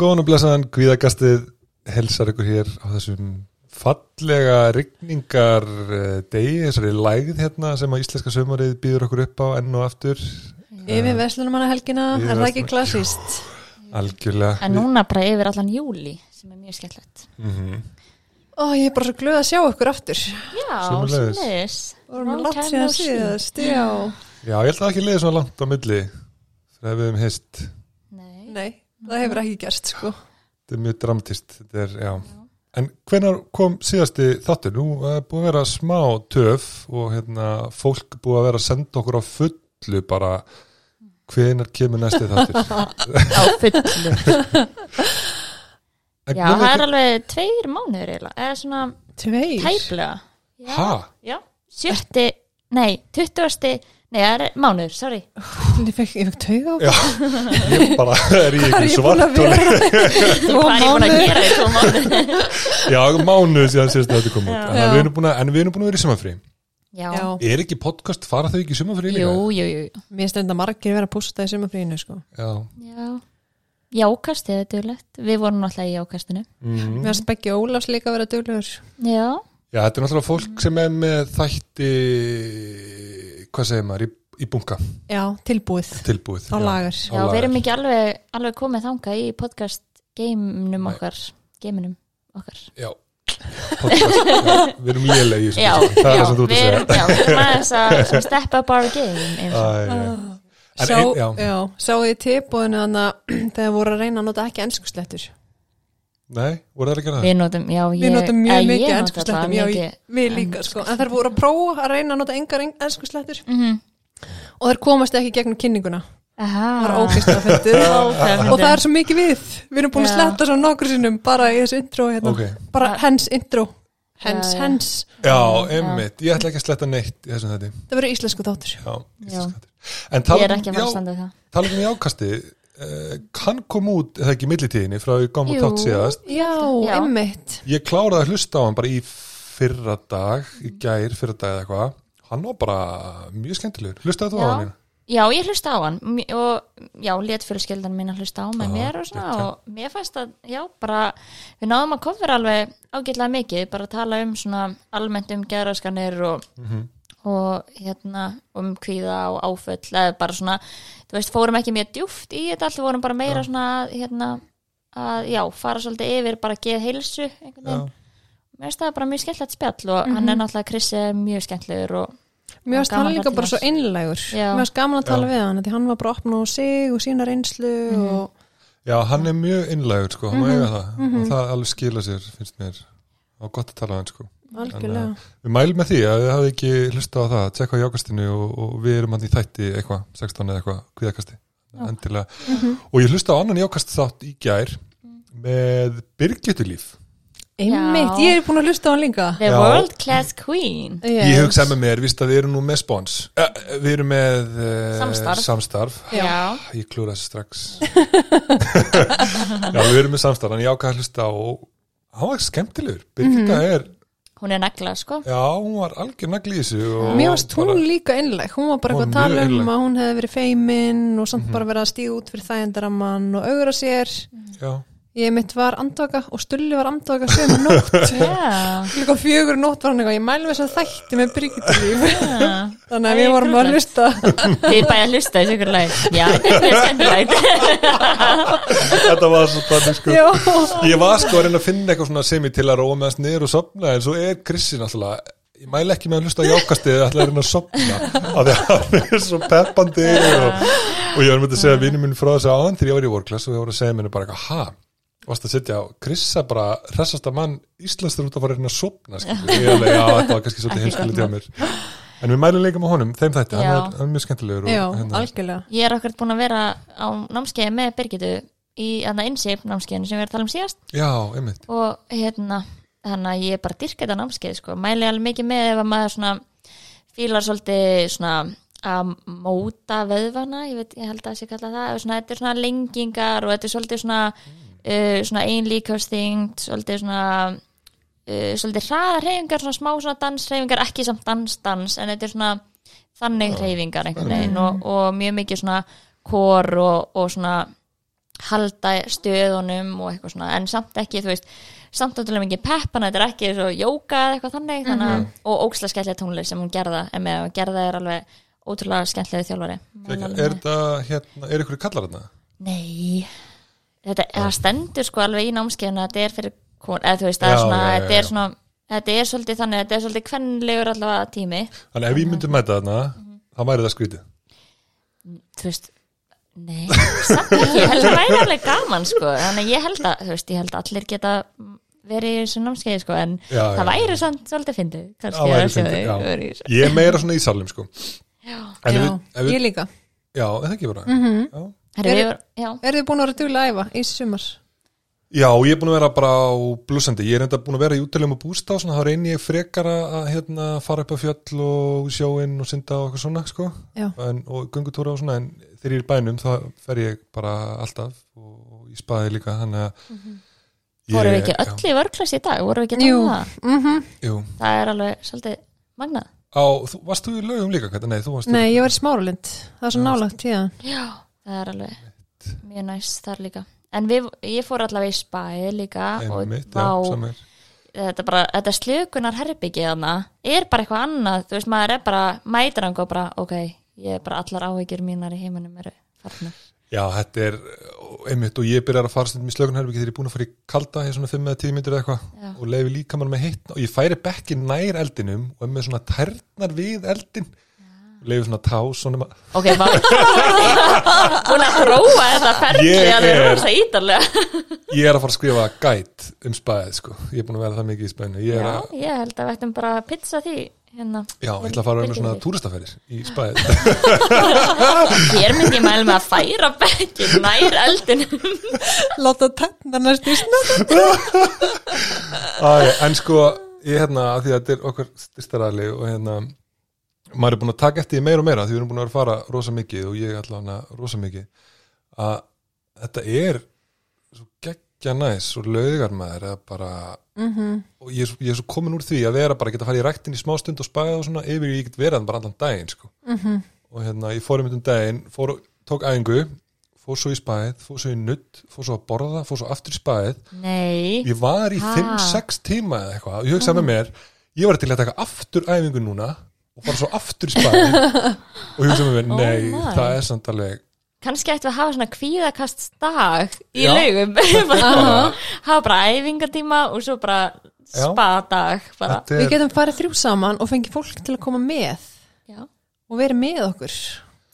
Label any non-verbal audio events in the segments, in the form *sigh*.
Góðan og blessaðan, Guðagastið helsar ykkur hér á þessum fallega rigningar eh, degi, þessari lægð hérna sem að íslenska sömarið býður okkur upp á enn og aftur, Yfir Veslunumanna helgina, Yfir er það ekki klassíst? algjörlega. En núna bara yfir allan júli sem er mjög skemmtilegt Mhm. Ó, ég er bara svo glöð að sjá ykkur aftur. Já, Sömuleiðis. sömuleiðis Vorum við látt síðan síðast, já. Já, ég held að það ekki liði svona langt á milli þegar við hefum hist. Nei, Nei, það hefur ekki gerst, sko. Þetta er mjög dramatist, þetta er, já. En hvenar kom síðasti þáttur? Nú er búið að vera smá töf og hérna, fólk búið að vera að senda okkur á fullu bara hvenar kemur næsti þáttur. *laughs* á fullu Já, það er alveg tveir mánuður eða svona Tveir? tæplega Já, Ha? já, sjötti, nei, tuttugasti Nei, það er mánuður, sorry *laughs* Ég fekk, ég fekk tauga á. Já, ég bara er ég Hvað er ekki ég búin að svart vera? Hvað er ég búin að gera í tvo mánuð? Já, mánuð síðan síðast þetta kom út. En við að, en við erum búin að vera í sumafrí Er ekki podcast, fara þau ekki í sumafrí líka? jú, jú, jú mér stenda margir vera að pústa í sumafrínu, sko. Já, Já, jákastið er duglegt Við vorum náttúrulega í jákastinu mm. Mér finnst Beggi Ólafs líka að vera duglegur. Já, Já þetta er náttúrulega fólk sem er með þætti Hvað segir maður, í, í bunga Já, tilbúið Tilbúið á lagar. Á já við lager. erum ekki alveg, alveg komið þanga í podcast geiminum okkar Geiminum okkar Já, podcast já, Við erum lélega í þessu Já, Það er já, það sem þú ert við að erum, segja já, við erum aðeins að step up our game. Æ, já. Sá, ein- já. já, sáðu ég tilbúinu þannig að *clears throat* þegar voru að reyna að nota ekki ennskuslettur. Nei, voru það ekki að það? Við notum, já, ég Við notum mjög mikið nota ennskuslettum, bara já, ég- við líka, sko. En þær voru að prófa að reyna að nota engar ennskuslettur Mhm. og þær komast ekki gegnum kynninguna. Aha. Það var ógeðslega. *laughs* Ógeðslega og það er svo mikið við við erum búin að sletta svo nokkur sinnum bara í þessu intro hérna. Ok. bara hens intro hens, hens, Já, einmitt, ég ætla ekki að sletta neitt í þessum þetta það verður íslensku þáttur Já, Já. íslensk Ég er ekki það uh, Kann kom út, eða ekki í millitíðinni frá í gáma Jú. tátt síðast já, Já. einmitt Ég kláraði að hlusta á hann bara í fyrra dag, í gær, fyrra dag eða eitthvað. Hann var bara mjög skemmtilegur. Hlustaði þú á Já. hann? Lína? Já, ég hlusta á hann og já, let fyrir skildan mín að hlusta á með mér og svona geggjað. og mér fannst að, já, bara við náðum að kofra alveg ágætlega mikið bara að tala um svona almennt um geraskanir og, Mhm. og hérna um kvíða og áföll eða bara svona, þú veist, fórum ekki mjög djúft í þetta allt, við vorum bara meira svona hérna, að já, fara svolítið yfir bara að geða heilsu einhvern veginn mér finnst það bara mjög skemmtilegt spjall og hann er náttúrulega Krissi er mjög skemmtilegur og mér finnst hann líka bara svo hans. einlægur Já. mér finnst gaman að tala Já. við hann því hann var bara opna á sig og sína reynslu og Já, hann er mjög innlægur, sko, hann má Mhm. eiga það. Og það alveg skila sér, finnst mér. Og gott að tala á hann, sko. Algjörlega Við mælum með því að þið hafið ekki hlustað á það, tjekka á jákastinu og, og við erum hann í þætti eitthvað, 16 eða eitthvað, kvíðakasti. Endilega. Mhm. Og ég hlusta á annan jákast þátt í gær með Birgitulíf. einmitt, ég er búin að hlusta á hann líka The Já. World Class Queen yes. Ég hugsaði með mér, víst að við erum nú með spons uh, Við erum með uh, Samstarf. samstarf. Já. Ég klúra þessu strax *laughs* Já, við erum með samstarf En ég ákvað að hlusta og hann var skemmtilegur Birgitta Mhm. er, Hún er negla, sko já, hún var algjör nagli í þessu og Mér varst hún bara- líka einlæg, hún var bara eitthvað að tala um einlæg. að hún hefði verið feimin og samt bara verið að stíða út fyrir þægendaramann og augra sér. Já, Ég mitt var andvaka og Stulli var andvaka sömu nótt. *laughs* Já, Líka fjögur nótt var hann eitthvað, ég mælu þess að þætti með Bryggitulíf. já. *laughs* Þannig að við vorum að hlusta. Þið bæði að hlusta þessu ykkur leið Já, *laughs* þetta er skemmtilegt þetta var svo þannig sko Já, Ég var sko að reyna að finna eitthvað svona sem ég til að róa með þess niður og sopna en svo er Krissi náttúrulega ég mæli ekki með að hlusta á jákastið að ætla að reyna að sopna af því að hann er svo peppandi og, og ég var með að segja vinnu minn frá þessu áðan þegar ég var í vorklass og ég var að varst að setja á Krissa bara hressasta mann Íslandstur út að fara að reyna að sopna ég alveg, já, þetta var kannski svolítið heimskilið hjá mér. En við mælum líka með honum, þeim þætti. Hann er, hann er mjög skemmtilegur og, já, hérna, algjörlega. Ég er okkur búin að vera á námskeiði með Birgitu í aðna innsip námskeiðinu sem við erum að tala um síðast. Já, og hérna þannig að ég er bara dyrka þetta námskeið sko. mæli alveg mikið með ef að maður svona fílar svolítið svona að móta vöðvana ég, veit, ég held að það sé kalla það svona, þetta er svona lengingar og þetta er svolítið svona uh, svona einlíkastingt svolítið svona uh, svolítið hraðar reyfingar, svona smá svona dansreyfingar ekki samt dans-dans en þetta er svona þannig reyfingar einhvern veginn og, og mjög mikið svona kor og, og svona halda stöðunum og eitthvað svona en samt ekki, þú veist samt náttúrulega mikið peppan, þetta er ekki svo jóka eða eitthvað þannig, þannig að, og ókslega skemmtilega tónlist sem hún gerða, en með gerða er alveg ótrúlega skemmtilega þjálfari. Er þetta, hérna, er ykkur kallar þarna? Nei þetta það stendur sko alveg í námskeiðuna að þetta er fyrir kon, eða þú veist, það er svona, þetta er svona þetta er svolítið þannig, þetta er svolítið kvenlegur allavega tími, Þannig ef ég myndi mæta þarna, þá væri það skrítið. Þú veist nei, samt ekki, ég held að það væri alveg gaman sko, þannig ég held að þú veist, ég held að allir geta verið í þessu námskeiði sko, en Já, það já, væri samt svolítið fyndið, Það kannski. Ég er meira svona í salum sko. Já. Já, við, við, ég líka. Já, eða ekki bara mm já. Herru, við var- já, Er þið búin að vera duglega að æfa í sumar? já, ég er búin að vera bara á blúsandi Ég er enda búin að vera í útilegum og bústa og svona, þá reyni ég frekar að hérna, fara upp á fjöll og sjóinn og synda og eitthvað svona sko. Já. en, og göngutúra og svona en þegar ég er í bænum þá fer ég bara alltaf og, í spaði líka þannig að ég- voru við ekki öll í vörklass í dag, voru við ekki að Jú. tala um það? Mm Jú, það er alveg svolítið magnað. Á, þú, varst þú í lögum líka? Nei, þú varst Nei, ég var í smáralind. Það er svo nálagt tíðan Já, það er alveg mjög næst þar líka. En við, ég fór allavega í spæði líka og Einmitt, já, vá, samir þetta bara, þetta slökunar herbyggið þarna er bara eitthvað annað, þú veist, maður er bara mætir hann og bara, ok, ég er bara allar áhyggjur mínar í heiminum eru farnar. Já, þetta er einmitt og ég byrjar að fara stundum í slögunherbyggi þegar ég er búin að fara í kalda í svona 5 eða 10 myndir eða eitthvað og leifi líka mann með heitt og ég færi bekki nær eldinum og er með svona tærnar við eldin leifi svona tás svona ma- Ok, var búin að prófa þetta ferli Ég að það er er- rosa ítarlega. ég er að fara að skrifa gæt um spæðið sko, ég er búin að vera það mikið í spæðinu. Ég er Já, að, ég held að við ættum bara að pizza því hérna. já, ég ætla að fara með svona túristaferðir í spæðið. *laughs* Hér myndi ég mæla með að færa bekki nær eldinum. Láta tennar næst í snöð Æ, en sko, ég hérna því að þetta er okkar styrstaræðli og hérna maður er búin að taka eftir meira og meira því við erum búin að fara rosa mikið og ég hana rosa mikið að þetta er svo geggja næs og laugar maður bara og ég er, ég er svo komin úr því að vera bara að geta að fara í ræktin í smá stund og spæða og svona yfir ég get verið bara allan daginn sko. og hérna ég fór um þetta daginn fór, tók æfingu fór svo í spæð, fór svo í nudd fór svo að borða, fór svo aftur í spæð Nei, ég var í Ha. 5-6 tíma eða eitthvað og ég hugsaði með mér ég var til að taka aftur æfingu núna og fara svo aftur í spæði *laughs* og ég hugsaði með mér, Oh nei, my. það er samt alveg kannski ættum við að hafa svona kvíðakast dag í Já. laugum *laughs* bara, hafa bara æfingatíma og svo bara Já. spa-dag bara. þetta Við er, getum farið þrjú saman og fengið fólk til að koma með Já. og verið með okkur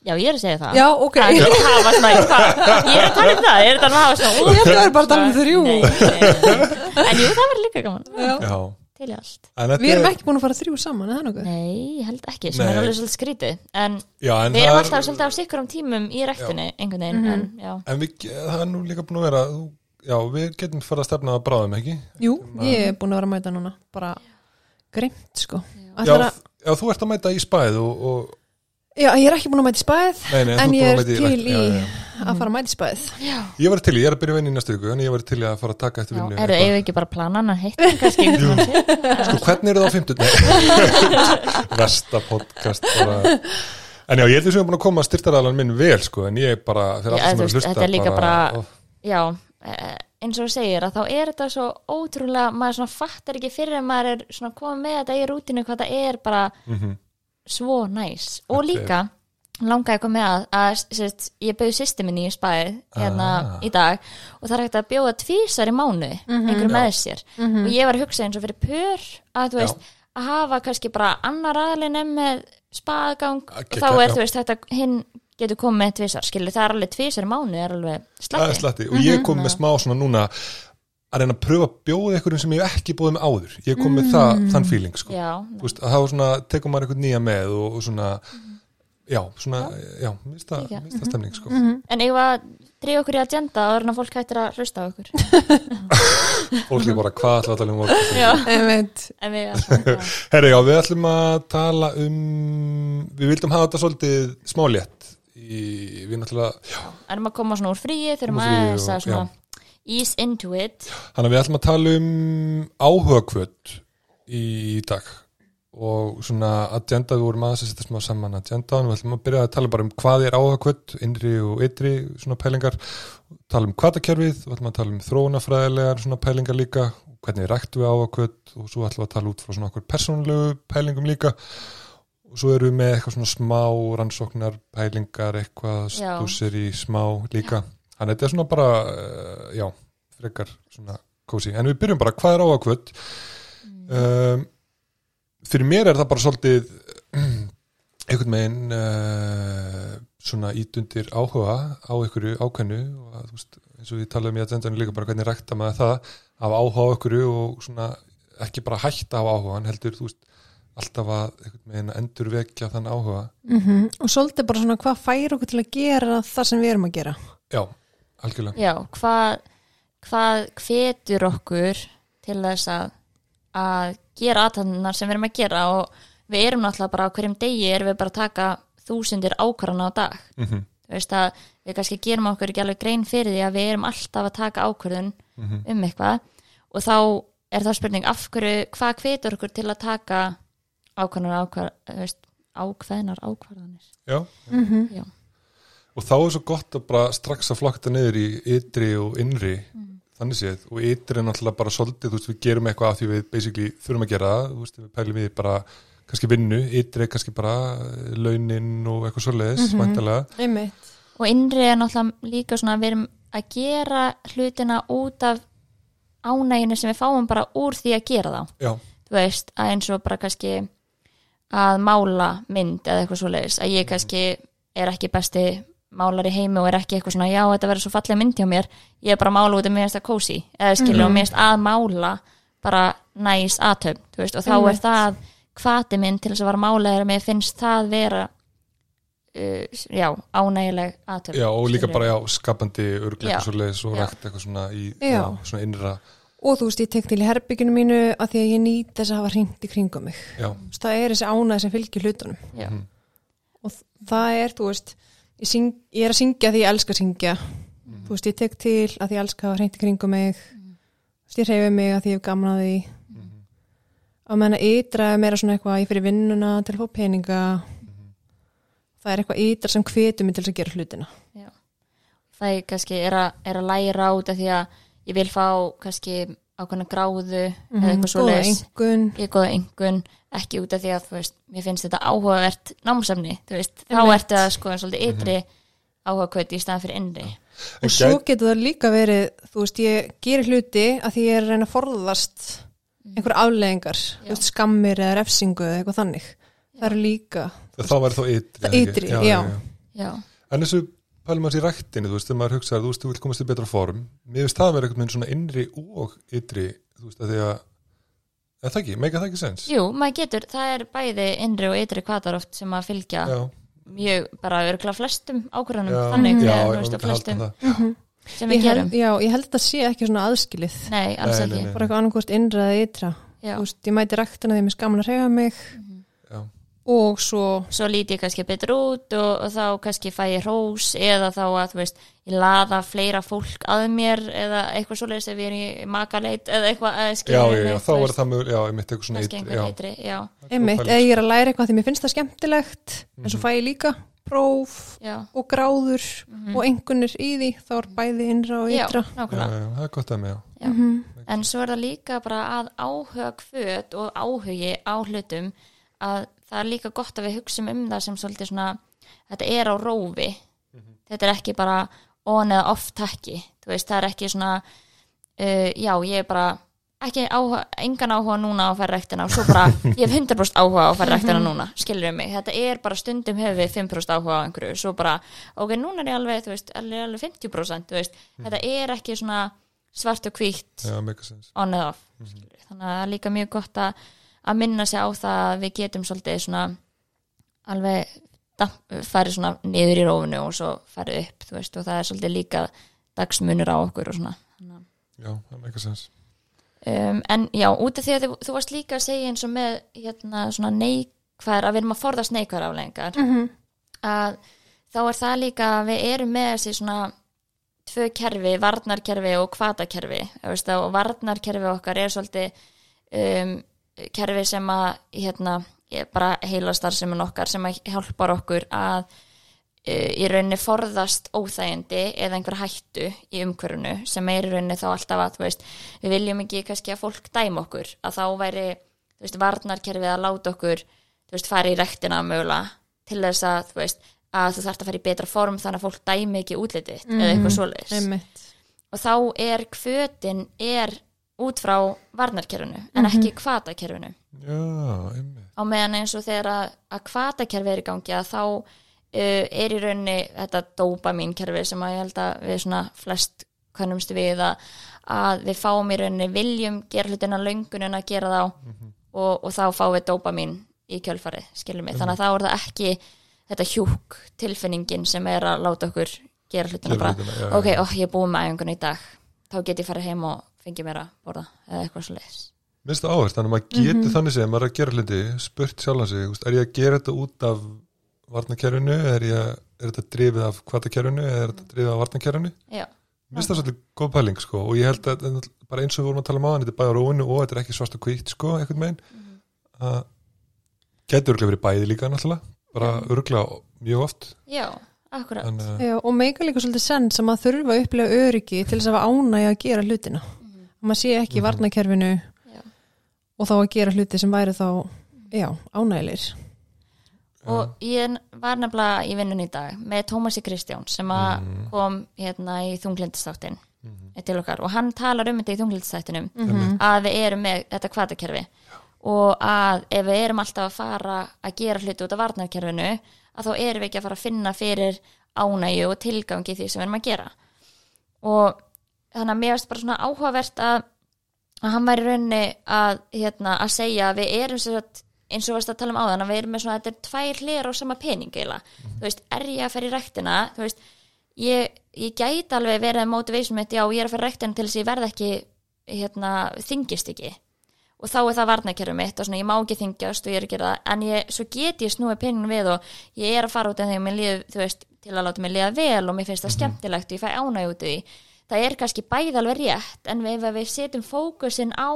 Já, ég er að segja það Já, ok Það er að hafa svona, *laughs* ég er að tala um það, ég er að tala um að hafa svona Ég er bara að tala um þrjú. Nei, nei. En jú, það verður líka gaman já, Til í allt. En Við erum er- ekki búin að fara þrjú saman, er það nokkuð? Nei, ég held ekki, sem Nei. er alveg svolítið skrítið. En já, en við það erum er- alltaf svolítið á sikkur um tímum í rektinni einhvern veginn, en já. En við, það er nú líka búin að vera já, við getum fara að stefna að bráðum ekki? Jú, ég er búin að vera að mæta núna bara greimt sko. Já, Ætlar að, já, þú ert að mæta í spæð og, og Já, ég er ekki búin að mæta í spæð nei, nei, en ég er að til í já, já. að fara að mæta í spæð. Ég var til í, ég er að byrja vinni í næstu viku en ég var til í að fara að taka eftir Já, vinnu eru við ekki bara að plana hann heitt kannski sko, hvernig eru það á 50 *laughs* Vesta podcast bara. en já, ég held því sem er búin að koma styrtaræðalan minn vel sko, en ég bara, þegar Já, allt sem þú er að hlusta þetta er líka bara- ó, Já, eh, eins og þú segir að þá er þetta svo ótrúlega, maður svona fattar ekki fyrir að maður er svona komið með þetta í rútinu hvað það er bara mhm. Svo næs. Og líka langaði með að, að sérst, ég bauði sýsti minni í spæð hérna Ah. í dag og það er hægt að bjóða tvísar í mánu einhverju með sér. Og ég var að hugsa eins og fyrir pör að þú Já. veist að hafa kannski bara annar aðlinn með spaðgang Að og þá er já. þú veist þetta hinn getur komið með tvísar skilur það er alveg tvísar í mánu er alveg slatti slatti og ég kom með smá svona núna að reyna að pröfa að bjóða einhverjum sem ég hef ekki búið með áður. Ég kom með það, þann feeling sko. já, Þú veist, að það var svona, tekum maður einhvern nýja með og, og svona já, svona, já, það Líka. mér finnst það stemning sko. en eigum við að drífa okkur í agenda og að fólk hættir að hlusta á okkur? *laughs* Fólk er bara hvað að tala um podcast? já, við ætlum *laughs* Herri, já, við ætlum að tala um við vildum hafa þetta svolítið smálétt í, við náttúrulega já, erum að koma svona úr fríi þurfum fríi aðeins að svona ease into it. Þannig að við ætlum að tala um áhugakvöld í dag og svona agenda, við vorum aðeins að setja smá saman agenda og við ætlum að byrja að tala bara um hvað er áhagkvöld, innri og ytri svona pælingar, tala um kvatakerfið við ætlum að tala um þróunafræðilegar svona pælingar líka, hvernig ræktu við áhagkvöld og svo ætlum við að tala út frá svona okkur persónulegu pælingum líka. Og svo erum við með eitthvað svona smá rannsóknar pælingar, eitthvað Já. stúsir í smá líka þannig að þetta er svona bara, uh, já frekar svona kósi, en við byrjum bara, hvað er áhagkvöld um, fyrir mér er það bara svolítið *clears throat* einhvern veginn uh, svona ítundir áhuga á einhverju ákveðnu og að, þú veist, eins og við talaðum í agendanum líka bara hvernig rækta maður það af áhuga á einhverju og svona ekki bara hætta á áhugan heldur þú veist alltaf að endur vekja þann áhuga. Mm og svolítið bara svona hvað fær okkur til að gera það sem við erum að gera? Já, algjörlega Já, hvað, hvað hvetur okkur til þess að, að gera aðtannar sem við erum að gera og við erum náttúrulega bara á hverjum degi erum við bara að taka þúsundir ákvarðana á dag. mm -hmm. Þú veist að við kannski gerum okkur ekki alveg grein fyrir því að við erum alltaf að taka ákvarðun um eitthvað og þá er það spurning af hverju, hvað hvetur okkur til að taka ákvarðanar ákvarð, þú veist, ákveðnar ákvarðanir. já, mm Já, og þá er svo gott að bara strax að flokta niður í ytri og innri þannig séð. Og ytri er náttúrulega bara svolítið, þú veist, við gerum eitthvað af því við basically þurfum að gera það, þú veist, við pælum við bara kannski vinnu, ytri er kannski bara eh, launin og eitthvað svoleiðis mm væntalega, einmitt. Og innri er náttúrulega líka svona að við erum að gera hlutina út af ánæginu sem við fáum bara úr því að gera þá. Já, þú veist, að eins og bara kannski að mála mynd eða eitthvað svoleiðis, að ég kannski er ekki besti málar í heimi og er ekki eitthvað svona, já, þetta verður svo fallega mynd hjá mér ég er bara að mála út af mér að kósi eða skilja og mér finnst að mála bara næs aðtöfn, þú veist, og þá er Einmitt. það hvati minn til þess að vara mála er að mér finnst það vera uh, já, ánægileg aðtöfn já, og líka skilurðu. bara, já, skapandi örglega Já. eitthvað svoleiðis og rækt eitthvað svona í, Já. já, svona innra og þú veist, ég tek til í herbygginu mínu að því að ég nýt þess að hafa hringt í kringum mig já, Þú veist, það er þessi ánæði sem fylgir hlutunum já, Mhm. og það er, þú veist ég, syng, ég er að syngja því ég elska að syngja. Þú veist, ég tek til að því ég elska að hringt í kringum mig. Þú veist, ég hreyfi mig að því ég hef gaman að því. Að menna ytra er meira svona eitthvað ég fyrir vinnuna til að fá peninga. Það er eitthvað ytra sem hvetur mig til að gera hlutina. Já. það er kannski er að, er að læra út af því að ég vil fá kannski ákveðna gráðu eða eitthvað svo engun ég góða engun ekki út af því að þú veist, mér finnst þetta áhugavert námsefni, þú veist, þá ertu að sko svolítið ytri áhugakvöti í staðan fyrir innri. En og svo gæt- getur það líka verið þú veist, ég gerir hluti að því ég er að reyna að forðast einhver afleðingar, þú veist, skammir eða refsingu eða eitthvað þannig. Það eru líka þá væri þá ytri Það ytri, já. já, En þessu pælum hans í ræktinu, þú veist, þegar maður hugsaður, þú veist, þú vil komast í betra form, mér finnst það að vera einhvern veginn svona innri og ytri, þú veist, að því að, eða það ekki, meika það ekki sens? jú, maður getur. Það er bæði innri og ytri kvatar oft sem að fylgja Já, mjög bara örgla flestum ákvörðunum. Þannig, já, eða, þú veist, og flestum halda það. sem ég við gerum. já, ég held að það sé ekki svona aðskilið. Nei, alls Nei, ekki. nei, nei. bara eitthvað annarkost innra eða ytra. Þú veist, ég mæti ræktina því mér skaman að reyfa mig. Já, og svo svo lít ég kannski betur út og, og þá kannski fæ ég hrós eða þá að þú veist, ég laða fleira fólk að mér eða eitthvað svoleiðis ef ég er í makaleit eða eitthvað já, skilur já, já, þú þá er það mjög, já, ég mitt eitthvað svona kannski ytri, einhver já. já, einmitt, eða ég er að læra eitthvað því mér finnst það skemmtilegt en Mhm. svo fæ ég líka próf já, og gráður og engunir í því þá er bæði innra og Mhm. já, ytra Já, nákvæmlega já, það er gott að mig, já. já. Mhm. en svo er það líka bara að áhuga hvöt og áhugi á hlutum að það er líka gott að við hugsum um það sem svolítið svona þetta er á rófi. Þetta er ekki bara on eða off takki. Þú veist, það er ekki svona uh, já, ég er bara ekki áhuga, engan áhuga núna á rektina og svo bara, ég hef 100% áhuga á að færa rektina núna, skilur mig, þetta er bara stundum hefur við 5% áhuga á einhverju svo bara, ok, núna er ég alveg, þú veist alveg, alveg 50%, þú veist, þetta er ekki svona svart og meika sens. on eða off skilurðu. þannig að það er líka mjög gott að, að minna sig á það að við getum svolítið svona alveg damp- farið svona niður í rófunu og svo farið upp þú veist, og það er svolítið líka dagsmunur á okkur og svona Já, það meika sens. um, en já, út af því að þú, þú varst líka að segja eins og með hérna svona neikvæðar að við erum að forðast neikvæðar aflengar Mhm. að þá er það líka að við erum með þessi svona tvö kerfi, varnarkerfi og kvatakerfi þú veist, og varnarkerfi okkar er svolítið um, kerfi sem að hérna, bara heilastar sem er okkar sem að hjálpar okkur að uh, í rauninni forðast óþægindi eða einhver hættu í umhverfinu sem er í rauninni þá alltaf að veist, við viljum ekki kannski að fólk dæma okkur að þá væri veist, varnarkerfið að láta okkur veist, fara í rektina mögulega til þess að þú að þú þarft að fara í betra form þannig að fólk dæmi ekki útlitið þitt eða eitthvað svoleiðis. einmitt. Og þá er kvötin er út frá varnarkerfinu en ekki kvatakerfinu Já, einmitt. á meðan eins og þegar að, að kvatakerfi er í gangi að þá uh, er í rauninni þetta dopamínkerfi sem að ég held að við svona flest kannumst við að, að við fáum í rauninni viljum gera hlutina löngunin að gera þá. Og, og þá fáum við dopamín í kjölfarið, skiljum við, þannig að þá er það ekki þetta hjúk tilfinningin sem er að láta okkur gera hlutina Gera bara, já, já. ok, ó, ég er búið með æfingun í dag. Þá get ég farið heim og fengið mér að borða eða eitthvað svo leiðis Minnst það áherslu, þannig að maður getur þannig sem maður er að gera hluti, spurt sjálfan sig, þú veist, er ég að gera þetta út af varnakerfinu, er, ég, er þetta drifið af kvatakerfinu, eða er þetta drifið af varnakerfinu? Já, Minnst það svolítið góð pæling, sko, og ég held að bara eins og við vorum að tala um á þetta er bæði á róinu og þetta er ekki svart og kvítt, sko, einhvern megin, að getur örglega verið bæði líka, náttúrulega, bara örglega mjög oft, já, akkurat. En uh, Já, og meika líka svolítið senn sem að þurfa að upplega öryggi til þess að hafa ánægja að gera hlutina og maður sé ekki í varnakerfinu Já. og þá að gera hluti sem væri þá já, ánægilegir og ég var nefnilega í vinnun í dag með Tómasi Kristján sem að kom hérna í þunglindistáttin til okkar. Og hann talar um þetta í þunglindistáttinum að við erum með þetta kvatakerfi og að ef við erum alltaf að fara að gera hluti út af varnarkerfinu að þá erum við ekki að fara að finna fyrir ánægju og tilgangi því sem við erum að gera. Og þannig að mér varst bara svona áhugavert að, að hann væri í rauninni að, hérna, að segja að við erum sagt, eins og varst að tala um áðan að við erum með svona, þetta er tvær hlir á sama pening eiginlega, þú veist, er ég að ferja í rektina þú veist, ég, ég gæti alveg verið að motivation mitt, já, ég er að ferja í rektina til þess að ég verð ekki hérna, þingist ekki. Og þá er það varnakerfið mitt og svona ég má ekki þingjast og ég er að gera það. En ég, svo get ég snúið peningin við og ég er að fara út en þegar mér líður, þú veist, til að láta mér líða vel og mér finnst það skemmtilegt og ég fæ ánæg út í því það er kannski bæði alveg rétt en ef við setjum fókusin á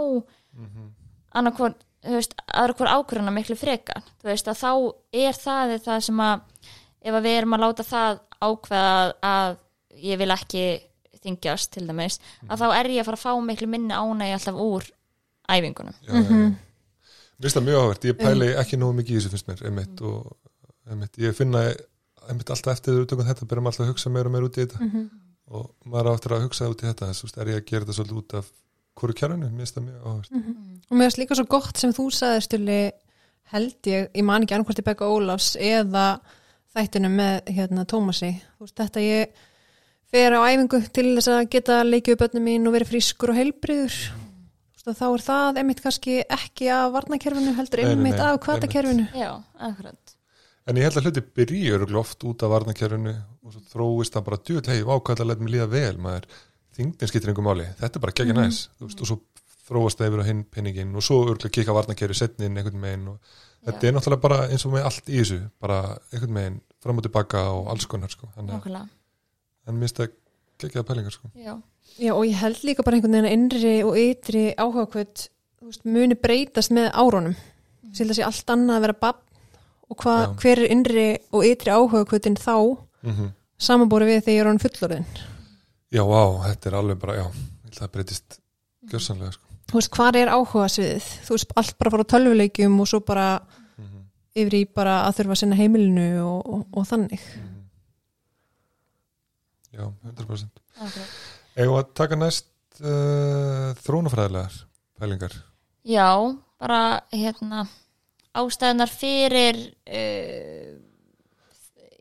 annarkvort þú veist, aðra ákvörðuna miklu frekar þú veist að þá er það það sem að ef að við erum að láta það ákveða að ég vil ekki þingjast til dæmis að þá er ég að fara að fá miklu minni ánægi alltaf úr æfingunum. Já, mm -hmm. Mér finnst það mjög áhvert, ég pæli ekki nógu mikið í þessu finnst mér, einmitt og einmitt, ég finna einmitt alltaf eftir þú tökum þetta, byrjum alltaf að hugsa meira og meira út í þetta og maður áttur að hugsa út í þetta, þess að er ég að gera þetta svolítið út af hverju kjærinu, mér finnst það mjög áhvert og mér finnst líka svo gott sem þú sagði stuli held ég, ég man ekki annarkvort í Begga Ólafs eða þættinu með hérna Tómasi, þú veist þetta ég fer á æfingu til þess að geta leikið upp börnum mín og verið frískur og heilbriður þá er það einmitt kannski ekki af varnakerfinu heldur Nei, nei, einmitt nei, af kvatakerfinu já, akkurat. En ég held að hluti öruglega oft út af varnakjærinu og svo þróist það bara djúð, hei, að leta mig líða vel, maður þingdin skiptir einhver máli, þetta er bara gegja næs þú veist, og svo þróast það yfir á hinn penningin og svo öruglega kika varnakjæru setnin einhvern megin og þetta er náttúrulega bara eins og með allt í þessu, bara einhvern megin fram og tilbaka og alls konar sko. Þannig að- minnst það geggjaða pælingar sko. já, Já og ég held líka bara einhvern veginn að innri og ytri áhugakvöld muni breytast með árunum. Mm. að sé allt annað að vera bann og hva, hver er innri og ytri áhugakvöldin þá? Mm samanbúri við þegar ég er hann fullorðin. Já, vá, þetta er alveg bara, já það breytist gjörsanlega sko. þú veist hvar er áhugasviðið? Þú veist allt bara fara á tölvuleikjum og svo bara Mhm. yfir í bara að þurfa að sinna heimilinu og, og, og þannig. Já, 100% akkurat. Eða að taka næst uh, þrónafræðilegar pælingar? Já, bara hérna ástæðunar fyrir uh,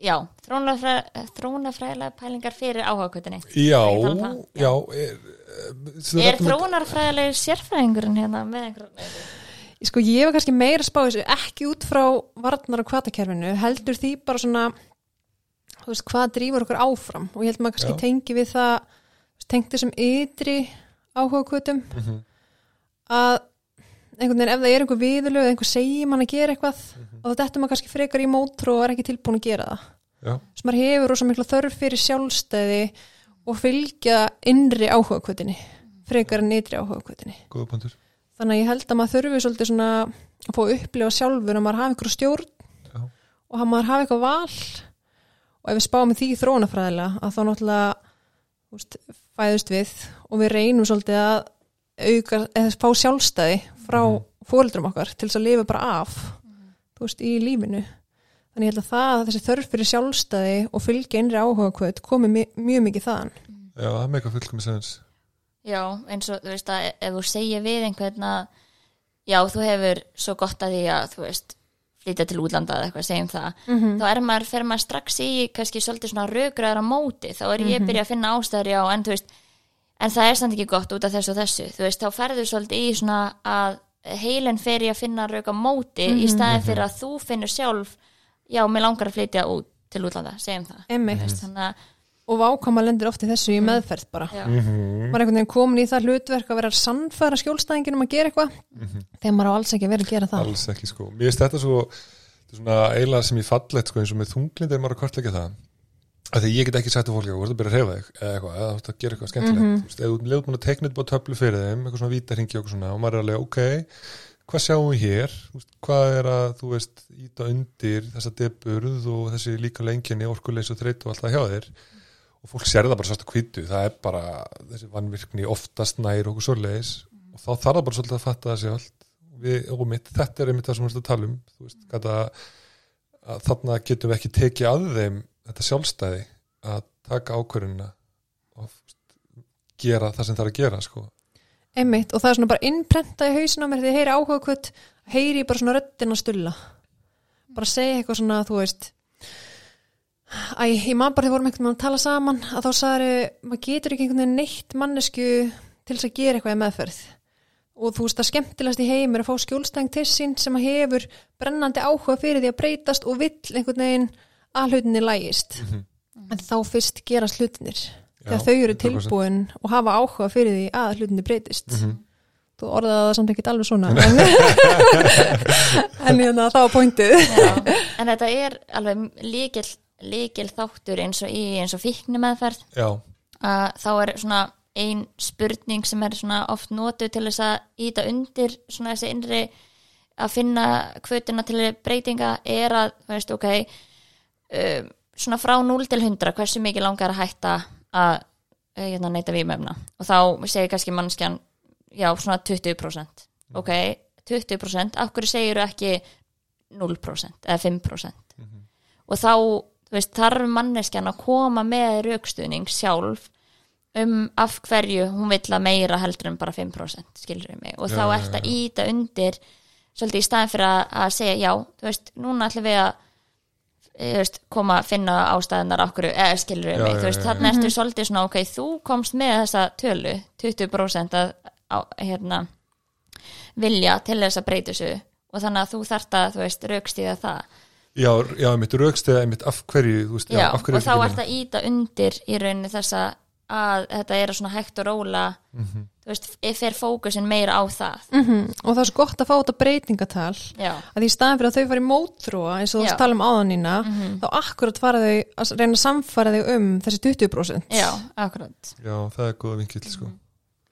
já, þróunarfræðilega pælingar fyrir Já, tala um já. já Er, er, Er þróunarfræðilega sérfræðingurinn hérna með einhver Sko ég var kannski meira að spá þessu ekki út frá varnar og kvatakerfinu heldur því bara svona þú veist hvað drýfur okkur áfram og ég held maður kannski Já. tengi við það þú veist, tengt þessum ytri áhuga kvötum Mhm. að einhvern veginn ef það er einhver viðurlög eða einhver segir mann að gera eitthvað Mhm. og þetta maður kannski frekar í mótrú og er ekki tilbúin að gera það sem maður hefur rosa mikla þörf fyrir sjálfstæði og fylgja innri áhuga kvötinni frekar en ytri áhuga kvötinni góða punktur. Þannig að ég held að maður þurfi svolítið svona að fá að upplifa sjálfur að maður hafi einhverju stjórn Já. og að maður hafi eitthvað val. Og ef við spáum því þróunafræðilega að þá náttúrulega úst, fæðust við og við reynum svolítið að auka, eða fá sjálfstæði frá mm fóreldrum okkar til þess að lifa bara af þú veist, í lífinu þannig ég held að það, að þessi þörf fyrir sjálfstæði og fylgja innri áhuga kvöt komi mi mjög mikið þaðan. Já, það er mega fullkomið sens Já, eins og þú veist að ef þú segir við einhvern að já, þú hefur svo gott að því að þú veist, flytja til útlanda eða eitthvað, segjum það, Mhm. þá er maður fer maður strax í kannski svolítið svona rökraðar á móti, þá er ég byrja að finna ástæður já, en þú veist, en það er samt ekki gott út af þessu og þessu, þú veist, þá ferður svolítið í svona að heilin fer í að finna röka móti í staðin fyrir að þú finnur sjálf já, mér langar að flytja út til útlanda, segjum það. Einmitt. þannig að, og vákama lendir oft í þessu í meðferð bara. Já, Mhm. maður er einhvern veginn komin í það hlutverk að vera sannfæra skjólstæðingin um að gera eitthvað. Þegar maður á alls ekki að vera að gera það. Alls ekki sko. Mér finnst þetta svo þetta er svona eiginlega sem ég fallegt sko eins og með þunglind er maður að kortleika það. Að því ég get ekki sagt til fólki að þú ert að byrja að reyfa þig. Eða eitthvað, eða þú ert að gera eitthvað skemmtilegt. Mm -hmm. þú veist, ef þú leiður búin að teikna þetta á töflu fyrir þeim eitthvað svona vítarhingi og eitthvað svona og maður er alveg, ok hvað sjáum við hér, hvað er að þú veist, íta undir þessa deburð og þessi líka lenginni orkuleys og þreyt og allt það hjá þér? Og fólk sér það bara svart að kvítu það er bara þessi vannvirkni oftast nær okkur svoleiðis. Og þá þarf það bara svolítið að fatta sér allt. Við, og mitt, þetta er einmitt það sem við erum að tala um. Veist, gata, að þarna getum við ekki tekið að þeim þetta sjálfstæði að taka ákvörðuna og veist, gera það sem það er að gera sko. Einmitt, og það er svona bara innprenta í hausina á mér þegar ég heyri áhuga kvöt heyri ég bara svona röddina stulla. Bara segja eitthvað svona, þú veist Æ, ég man bara þegar vorum einhvern veginn að tala saman að þá sagði, maður getur ekki einhvern veginn neitt mannesku til þess að gera eitthvað í meðferð. Og þú veist að skemmtilegast í heim er að fá skjólstæðing til sín sem að hefur brennandi áhuga fyrir því að breytast og vill einhvern veginn að hlutinni lægist. En þá fyrst gerast hlutinir þegar þau eru 100%. tilbúin og hafa áhuga fyrir því að hlutinni breytist Mhm. þú orðaði það samt ekkert alveg svona *laughs* en, *laughs* en hérna, það var pointið en þetta er alveg líkil, líkil þáttur eins og í eins og fíkni meðferð Já, að þá er svona ein spurning sem er svona oft notuð til þess að íta undir svona þessi innri að finna kvötuna til breytinga er að, þú veist, ok um, svona frá 0 til 100 hversu mikið langar að hætta að uh, hérna, neyta vímöfna og þá segir kannski mannskjan já, svona 20% ok, 20% af hverju segir ekki 0% eða 5% og þá, veist, þarf manneskjan að koma með raukstuðning sjálf um af hverju hún vill að meira heldur en bara 5% skilur mig? Og Já, þá ert að já. íta undir svolítið í staðin fyrir að, að segja já, þú veist, núna ætlum við að eh, veist, koma að finna ástæðunar okkur, eða skilur Já, mig, já, þú veist, já, þarna ertu svolítið svona, ok, þú komst með þessa tölu 20% að, á, hérna vilja til þess að breyta þessu og þannig að þú þarft að, þú veist, raukstíða það. Já, já, mitt raukstega mitt af hverju, þú veist, já, já, af hverju og þá ert að íta undir í rauninni þessa að þetta er svona hægt og róla Mhm. þú veist, fer fókusin meira á það. Mm og það er svo gott að fá þetta breytingatal já, að í staðin fyrir að þau fari mótþróa eins og þú að tala um áðanina þá akkurat fara þau að reyna að samfara þau um þessi 20% já, akkurat. Já, það er góða vinkill sko.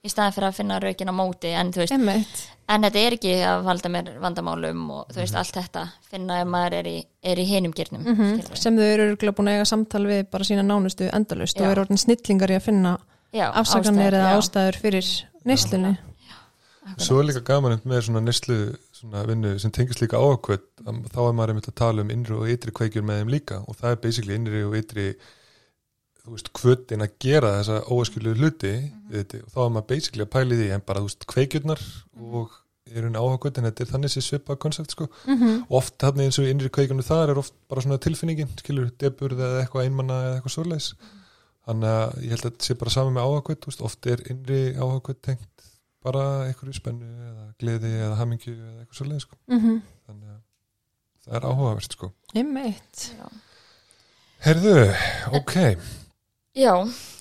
Í staðin fyrir að finna raukin á móti en veist, en þetta er ekki að valda mér vandamálum og þú veist, allt þetta finna ef maður er í, er í hinum gyrnum mm sem þau eru örugglega búin að eiga samtal við bara sína nánustu endalust og Já. eru orðin snillingar í að finna já, afsakanir eða já. ástæður fyrir neyslunni. Svo er líka gaman með svona neslu svona vinnu sem tengist líka ákvöld þá er maður einmitt að tala um innri og ytri kveikjur með þeim líka og það er basically innri og ytri þú veist, kvötin að gera þessa óaskilu hluti við þetta, og þá er maður basically að pæli því en bara, þú veist, kveikjurnar og er hún áhagvöld en þetta er þannig sér svipað koncept sko. Mhm. og oft hann eins og í innri kveikjunum þar er oft bara svona tilfinningin, skilur, deburð eða eitthvað einmanna eða eitthvað svoleiðis. Þannig að ég held að þetta sé bara saman með áhagvöld veist, oft er innri áhagvöld tengt bara einhverju spennu eða gleði eða hamingju eða eitthvað svoleiðis sko. mm að það er áhugavert sko. Einmitt. Herðu, ok Já,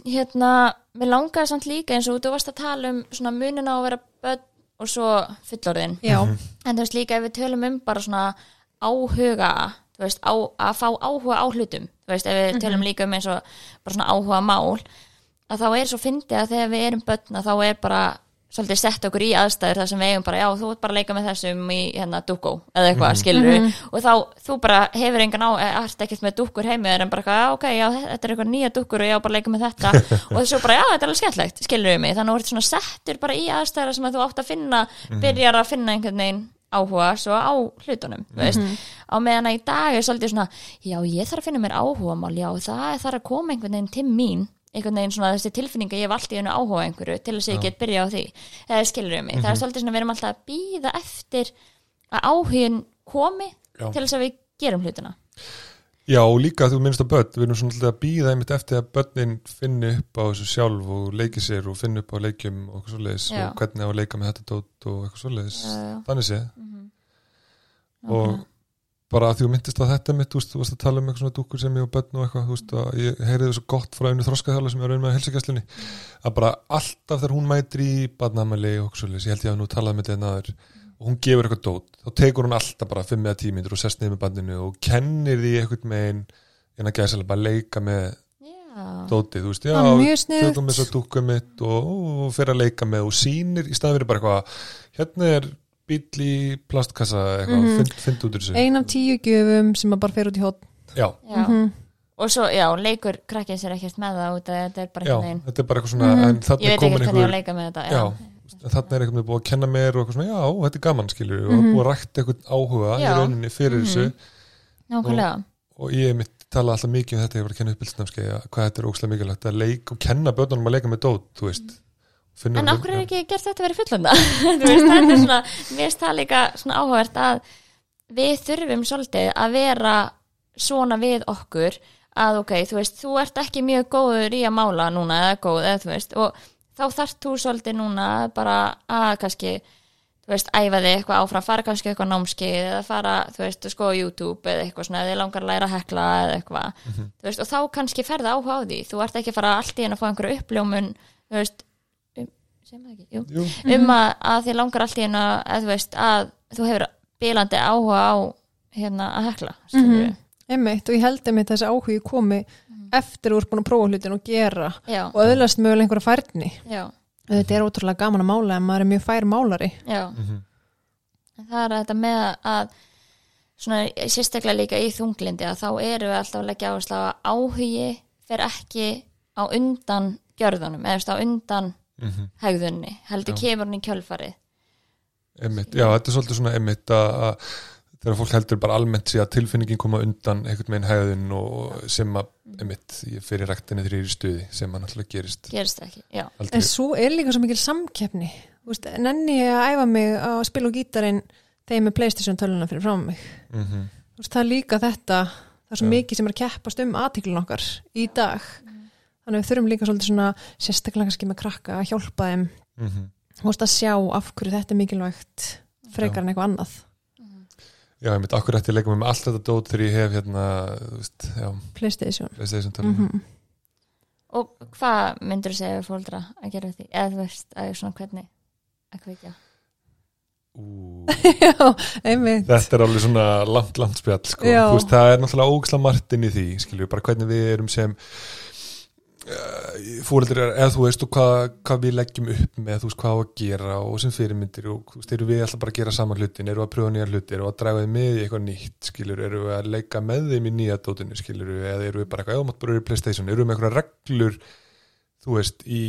hérna, mér langaði samt líka eins og þú varst að tala um svona munina á að vera börn og svo fullorðin. Já, En þú veist líka ef við tölum um bara svona áhuga, þú veist, á, að fá áhuga á hlutum. Þú veist, ef við tölum líka um eins og bara svona áhuga mál, að þá er svo fyndið að þegar við erum börn að þá er bara svolítið sett okkur í aðstæður þar sem við eigum bara, já, þú ert bara að leika með þessum í hérna dúkó eða eitthvað, mm skilur og þá, þú bara hefur engan á ert ekkert með dúkkur heimið en bara, já, ok, já, þetta er eitthvað nýja dúkkur og ég á bara leika með þetta. *laughs* Og þessu bara, já, þetta er alveg skemmtlegt, skilur við mig. Þannig að þú ert svona settur bara í aðstæður sem að þú átt að finna, byrjar að finna einhvern veginn áhuga svo á hlutunum mm veist, á meðan að í dag er svolítið svona, já, ég þarf að finna mér áhuga mál, já, það þarf að koma einhvern veginn til mín einhvern veginn svona þessi tilfinning að ég í hennu áhuga á einhverju til þess að ég get byrja á því. Eða skilur um mig, það er svolítið svona við erum alltaf að býða eftir að áhugin komi Já. til þess að við gerum hlutina. Já, og líka þú minnst að börn, við erum svona að býða einmitt eftir að börnin finni upp á þessu sjálf og leiki sér og finni upp á leikjum og og hvernig á að leika með þetta dót og eitthvað svoleiðis. Þannig sé Mhm. og bara að því þú myndist að þetta mitt, þú veist, þú varst að tala um eitthvað svona dúkkur sem ég og börn og eitthvað, þú veist, að ég heyriði svo gott frá einu þroskaþjála sem ég var raun með helsikesslunni að bara alltaf þegar hún mætir í badnamæli og svoleiðis, ég held ég að nú talaði með þetta aður og hún gefur eitthvað dót, þá tekur hún alltaf bara 5 eða 10 mínútur og sest niður með bandinu og kennir því eitthvað megin en að gæsa bara leika með Já, dótið, þú veist, já, tökum þess að dúka mitt og, og fyrir að leika með og sýnir í fyrir bara eitthvað hérna er bíl í plastkassa eitthvað, Mhm. mm find út úr þessu ein af tíu gjöfum sem að bara fer út í hótt já, já. Mhm. og svo, já, leikur krakkið sér ekkert með það út að þetta er bara já, einhvern veginn þetta er bara eitthvað svona Mhm. en ég þarna er veit komin ekkert hvernig ég á að einhver leika með þetta já, þarna er eitthvað búið að kenna mér og eitthvað svona, já, þetta er gaman skilur og Mhm. búið að rækta eitthvað áhuga í rauninni fyrir Mhm. þessu nákvæmlega og ég mitt tala alltaf mikið um þetta ég var að kenna uppbyldsnafskeið hvað þetta er ókslega að að Finnur En okkur er ekki gert þetta að vera fullanda þetta er svona, mér finnst það líka svona áhugavert að við þurfum svolítið að vera svona við okkur að ok, þú veist, þú ert ekki mjög góður í að mála núna eða góð, eða þú veist og þá þarft þú svolítið núna bara að kannski þú veist, æfa þig eitthvað áfram, fara kannski eitthvað námskeið eða fara, þú veist, sko á YouTube eða eitthvað svona, eða þig langar að læra að hekla eða eitthvað, þú veist, og þá kannski ferða áhuga á því, þú ert ekki að fara allt í henn að fá einhverju uppljómun, þú veist um, sem það ekki, jú. Jú, um að, að þið langar allt í henn að, þú veist, að þú hefur bilandi áhuga á hérna að hekla, skilur Mhm. Einmitt, og ég held einmitt þessi áhugi komi eftir úr búin að prófa hlutin og gera já, og öðlast mögulega einhverja færni. Já, þetta er ótrúlega gaman að mála en maður er mjög fær málari. Já. Mhm, En það er þetta með að svona sérstaklega líka í þunglindi að þá erum við alltaf að leggja áherslu á að áhugi fer ekki á undan gjörðunum, eða þú á undan mhm. hegðunni, heldur Já. kemur hann í kjölfarið. Einmitt, já, þetta er svolítið svona einmitt að, að þegar fólk heldur bara almennt að tilfinningin koma undan einhvern veginn hæðin og sem að, einmitt, fyrir er í stuði sem að náttúrulega gerist gerist ekki, já, aldrei. en svo er líka svo mikil samkeppni. Þú veist, nenni ég að æfa mig að spila á gítarinn þegar ég með Playstation töluna fyrir frá mig? Mm Þú veist, það er líka þetta það er svo Já. mikið sem er að keppast um aðtíklun okkar í dag þannig að við þurfum líka svolítið svona sérstaklega kannski með krakka að hjálpa þeim -hmm. þú veist að sjá af hverju þetta er mikilvægt frekar en eitthvað annað Já, einmitt, akkur ætti ég að leika mig með allt þetta dót þegar ég hef hérna, þú veist, já, Playstation PlayStation mm. -hmm. og hvað myndur þú segja við fóldra að gera því, eða þú veist, að svona hvernig að kveikja Ú, *laughs* Já, einmitt Þetta er alveg svona langt, langt spjall, sko. Já. Þú veist, það er náttúrulega ógislega margt inn í því, skiljum, bara hvernig við erum sem fóreldrar, eða þú veist, hvað, hvað við leggjum upp með, þú veist, hvað á að gera og sem fyrirmyndir og, þú veist, eru við alltaf bara að gera saman hlutin, eru að pröfa nýja hluti, eru að draga þeim með í eitthvað nýtt, skiljur, eru við að leika með þeim í nýja dótinu, skiljur, eða eru við bara eitthvað, já, mátt bara eru í Playstation, eru við með eitthvað reglur, þú veist, í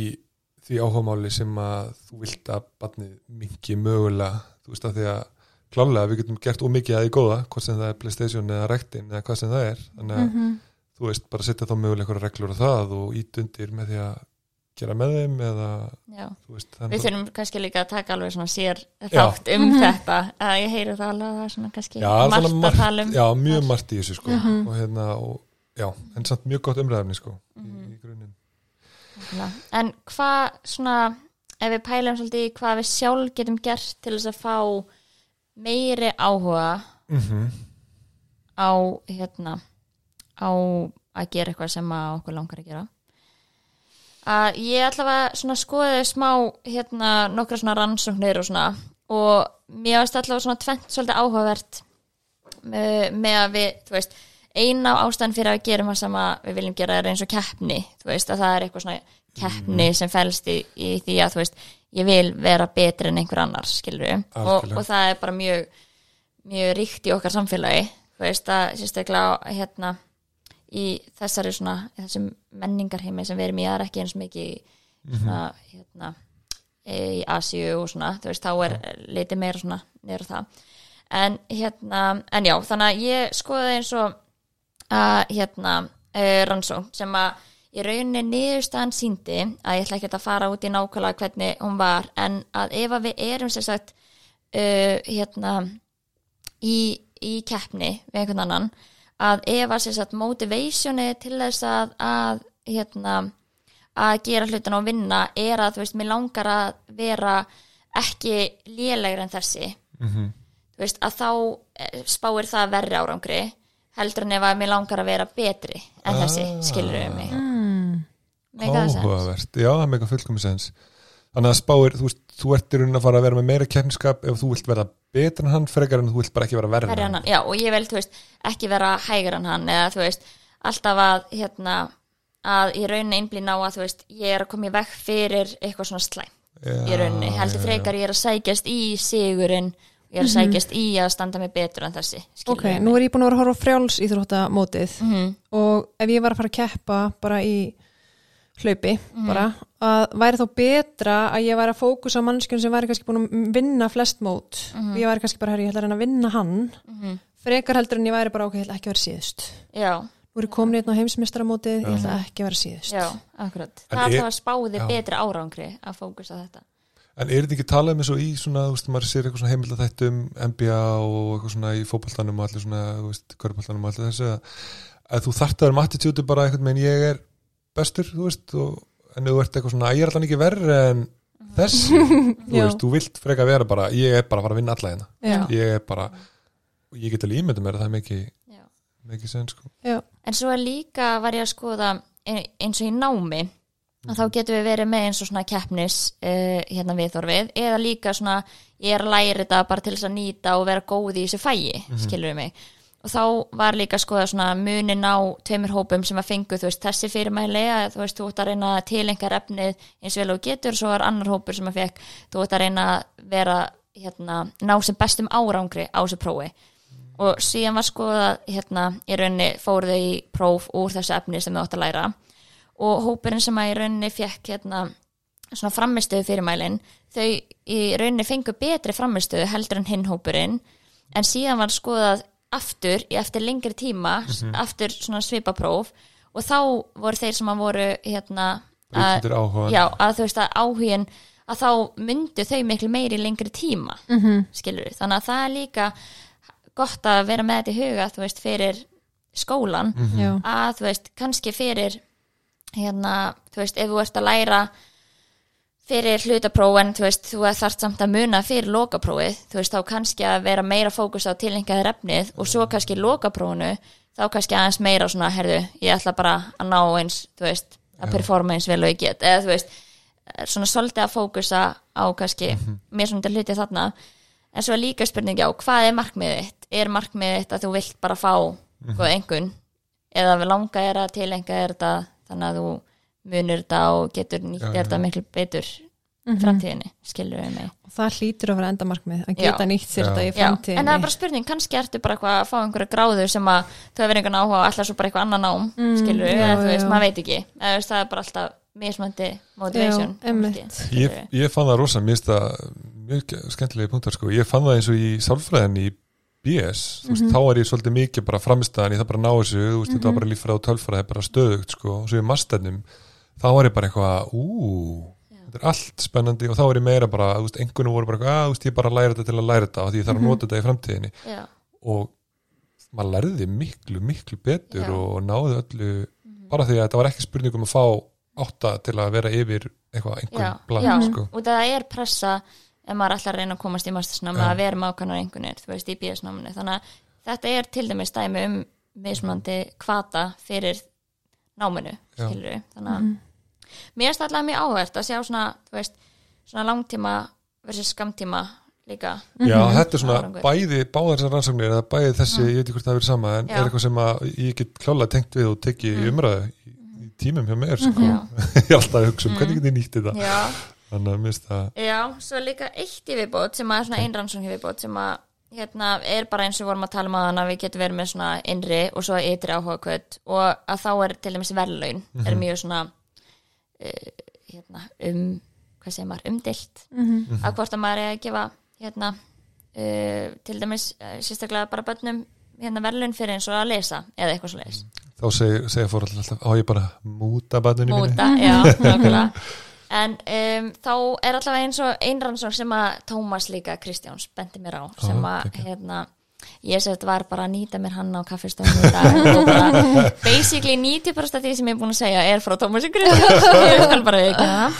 því áhugamáli sem að þú vilt að barnið mingi mögulega, þú veist, að því að klálega við getum gert ómikið að því góða hvort sem það er Playstation eða rektin eða hvað sem það er. Þannig að Mhm. Þú veist, bara setja þá mögulega eitthvað reglur á það og ít undir með því að gera með þeim eða já, þú veist, við þurfum kannski líka að taka alveg svona sér þátt um þetta. Að ég heyri það alveg að það er svona kannski já, margt svona að tala um já, mjög margt í þessu sko. Mhm. og hérna, og, já, en samt mjög gott umræðafni sko Mhm. í, í grunninn. Nákvæmlega. En hvað svona, ef við pælum svolítið í hvað við sjálf getum gert til þess að fá meiri áhuga mm á hérna á að gera eitthvað sem okkur langar að gera. Að ég allavega skoði smá hérna nokkra svona rannsóknir og svona og mér varst allavega svona tvent svolítið áhugavert með, með að við, þú veist eina ástæðan fyrir að við gerum það sem við viljum gera er eins og keppni þú veist að það er eitthvað svona keppni sem fælst í, í því að þú veist, ég vil vera betri en einhver annars, skilur við og, og það er bara mjög mjög ríkt í okkar samfélagi þú veist að sérstaklega hérna í þessari svona í þessum menningarheimi sem við erum í það er ekki eins mikið í svona hérna í Asíu og svona, veist, þá er litið meira svona á það. En hérna, en já, þannig að ég skoði eins og að hérna uh, rannsókn sem að í rauninni niðurstaðan síndi að ég ætla ekki að fara út í nákvæmlega hvernig hún var en að ef að við erum sem sagt uh, hérna í, í keppni við einhvern annan að ef að sagt motivationi til þess að, að hérna að gera hlutin og vinna er að þú veist, mér langar að vera ekki lélegur en þessi Mhm. þú veist, að þá eh, spáir það verri árangri heldur en ef að mér langar að vera betri en þessi, Ah. skilur við mig sense? áhugavert, já, það meika fullkomis sens þannig að spáir, þú veist, þú ert í raunin að fara að vera með meira keppniskap ef þú vilt verða betur en hann frekar en þú vilt bara ekki vera verður verri en hann, já, og ég vil, þú veist, ekki vera hægur en hann, eða þú veist alltaf að, hérna að í rauninni einblín á að, þú veist, ég er að koma í veg fyrir eitthvað svona slæm í rauninni, heldur frekar ég er að sækjast í sigurinn, ég er að sækjast í að standa mig betur en þessi Ok, nú er ég búin að vera að horfa á frjáls íþróttamótið Mhm. og ef hlaupi Mhm. bara, að væri þá betra að ég væri að fókusa á mannskjörn sem væri kannski búin að vinna flest mót. Mhm. og ég væri kannski bara, herri, ég ætla að reyna að vinna hann. Frekar heldur en ég væri bara, ok, ég ætla ekki að vera síðust. Já, nú er ég komin hérna á heimsmeistaramótið, ég ætla ekki að vera síðust. Já, akkurat. En það er alltaf að spáði já. betri árangri að fókusa á þetta. En er þetta ekki talað um eins og í svona, þú veist, maður sér eitthvað svona heimild að þetta um NBA og eitthvað svona í fótboltanum og allir svona, þú veist, körbóltanum og allir þessu að, að þú þarft að vera með attitúti bara eitthvað menn ég er bestur, þú veist, og, en þú ert eitthvað svona, ég er alltaf ekki verri en þessi, *laughs* þú Já. veist, þú vilt freka vera bara, ég er bara að fara að vinna alla hérna, ég er bara, ég get alveg ímyndum mér að það er mikið, mikið sen, sko. Já. En svo er líka var ég að skoða ein- eins og í námi að þá getum við verið með eins og svona keppnis uh, hérna viðþorfið eða líka svona ég er að læra þetta bara til þess að nýta og vera góð í þessu fæi, skilur við mig og þá var líka skoða svona munin á tveimur hópum sem að fengu þú veist þessi fyrirmæli að þú veist þú ert að reyna að tilenga efnið eins vel og þú getur. Svo er annar hópur sem að fekk þú ert að reyna að vera hérna, ná sem bestum árangri á þessu prófi. Og síðan var skoðað hérna, í rauninni fóruðu í próf úr þessu efni sem þau átt að læra. Og hópurinn sem að í rauninni fekk hérna, svona framistöðu fyrirmælin þau í rauninni fengu betri framistöðu heldur en hinn hópurinn. En síðan var skoðað aftur í eftir lengri tíma aftur svona svipapróf og þá voru þeir sem að voru hérna, að, já, að þú veist að áhugin að þá myndu þau miklu meiri lengri tíma Mhm. -hmm. skilur þannig að það er líka gott að vera með þetta í huga þú veist fyrir skólan Já. að þú veist kannski fyrir hérna þú veist ef þú ert að læra fyrir hlutapróf en þú veist þú þarft samt að muna fyrir lokaprófið þú veist þá kannski að vera meira fókus á tilengaðir efnið og svo kannski í lokaprófinu þá kannski aðeins meira svona herðu ég ætla bara að ná eins þú veist að performa eins vel og ég get. Eða þú veist svona svolítið að fókusa á kannski mér svona til hluti þarna. En svo er líka spurningi á hvað er markmiðið þitt? Er markmiðið þitt að þú vilt bara fá góð engun eða við langa er að tilenga er þetta þannig að þú munir þetta og getur nýtt er þetta miklu betur í framtíðinni, skilur við mig? Og það hlýtur að vera endamarkmið að geta Já. nýtt sér þetta í Já, framtíðinni en það er bara spurning, kannski ertu bara eitthvað að fá einhverja gráður sem að þú hefur einhvern áhuga og ætla svo bara eitthvað annan nám mm, skilur við, já, þú veist, já. maður veit ekki. Veist, það er bara alltaf mismöndi motivation Ég, ég fann það rosa, mjög skemmtilegi punktar sko, ég fann það eins og í sálfræðin í BS, þú veist, þá var ég svolítið mikið bara framistæðan, ég það bara ná þessu, þú veist, þetta var bara líffræð og tölfræði, bara stöðugt sko, og svo í masternum, þá var ég bara eitthvað, ú, þetta er allt spennandi. Og þá var ég meira bara, þú veist, einhvern voru bara eitthvað, að, þú veist, ég bara læra þetta til að læra þetta og því ég þarf að nota þetta í framtíðinni. Já, og maður lærði miklu, miklu betur Já. og náði öllu bara því að þetta var ekki spurningum að fá átta til að vera yfir eitthvað einhvern já, bland sko. og það er pressa ef maður að reyna að komast í mastersnámi að vera með ákvæmnar einhvernir, þú veist, í BS-náminu þannig að þetta er til dæmis dæmi um mismunandi kvata fyrir náminu, skilur við þannig að mér er alltaf mjög áhvert að sjá svona, þú veist, svona langtíma versus skamtíma líka. Já, þetta er svona Árangur. bæði báðar þessar rannsóknir eða bæði þessi, ég veit ekki hvort það verið sama en Já. er eitthvað sem að ég get klálega tengt við og teki í umræðu í, í tímum hjá mér sko. *laughs* Ég er alltaf að hugsa um hvernig get ég nýtt þetta. Já, þannig að mist það Já, svo líka eitt í viðbót sem að svona einrannsókn í viðbót sem að hérna er bara eins og við vorum að tala um að við getum verið með svona innri og svo ytri áhuga kvöld og að þá er til dæmis verðlaun er mjög svona hérna, um hvað segir maður, umdilt að hvort að maður er að gefa hérna uh, til dæmis uh, sérstaklega bara bönnum hérna verðlaun fyrir eins og að lesa eða eitthvað svo leiðis þá segja, segja fórhaldur alltaf á ég bara múta barninu mínu. Móta, já, *laughs* nákvæmlega. En um, þá er allavega eins og einrannsókn sem að Tómas líka Kristjáns bendi mér á sem að geggjað. hérna, ég sett var bara að nýta mér hann á kaffestöðum í dag. Og bara basically 90% af því sem ég er búin að segja er frá ekki það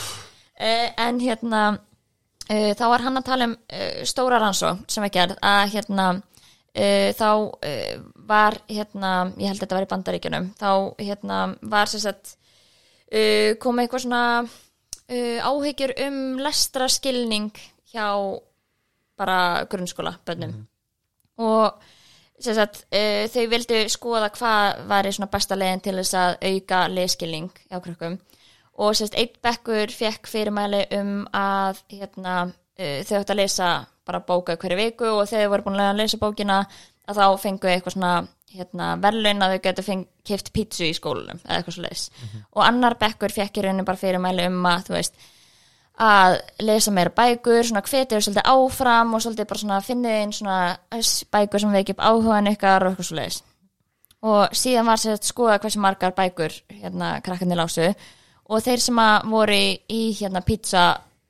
uh, en hérna uh, þá var hann að tala um uh, stóra rannsókn sem er gerð að hérna uh, þá uh, var hérna, ég held að þetta var í bandaríkjunum þá hérna var sem sagt uh, kom eitthvað svona uh, áhyggjur um lestraskilning hjá bara grunnskóla bönnum og sagt, uh, þau vildu skoða hvað svona besta leiðin til þess að auka leskilning hjá krökkum. Og sagt, eitt bekkur fekk fyrirmæli um að hérna, uh, þau ættu að lesa bara bóka hverju viku og þau voru búin að lesa bókina að þá fengu eitthvað svona hérna, verðlaun að þau getur kift pítsu í skólunum eða eitthvað svo leis og annar bekkur fekk í rauninni bara fyrirmæli um að þú veist að lesa meira bækur, svona hvetið svolítið áfram og svolítið bara svona finnið einn svona bækur sem veikja upp áhugaðin ykkar og eitthvað svo leiðis og síðan var sér skoða hversu margar bækur hérna krakkarnir lásu og þeir sem að voru í hérna pizza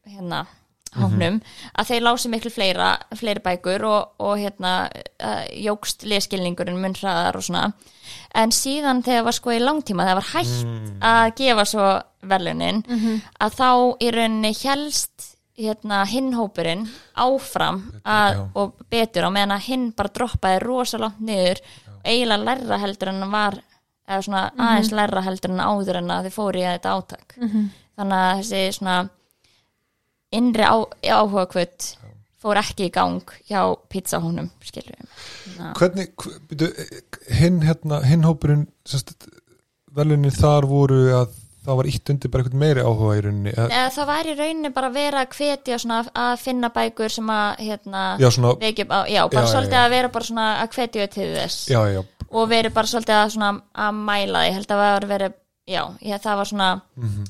hérna hóknum að þeir lási miklu fleira fleiri bækur og, og hérna uh, jógst leskilningurinn mun hraðar og svona. En síðan þegar var sko í langtíma þegar var hægt að gefa svo verðlunin að þá í rauninni helst hérna hinnhópurinn áfram að, já. og betur á meðan að hinn bara droppaði rosalangt niður og eiginlega lærra heldur en hann var eða svona aðeins lærra heldur en áður en að þið fóru í þetta átak. Þannig að þessi svona innri á, áhuga kvöld fór ekki í gang hjá pizzahónum hvernig, hinn hérna, hinn hópurinn velunin þar voru að það var ítt undir bara eitthvað meiri áhuga í rauninni það var í rauninni bara að vera að hvetja að finna bækur sem að hérna, já svona, upp á, já, bara Já, svolítið að vera bara svona að hvetja til þess. Já, já. Og verið bara svolítið að, svona, að mæla því, ég held að það var verið já, það var svona mhm,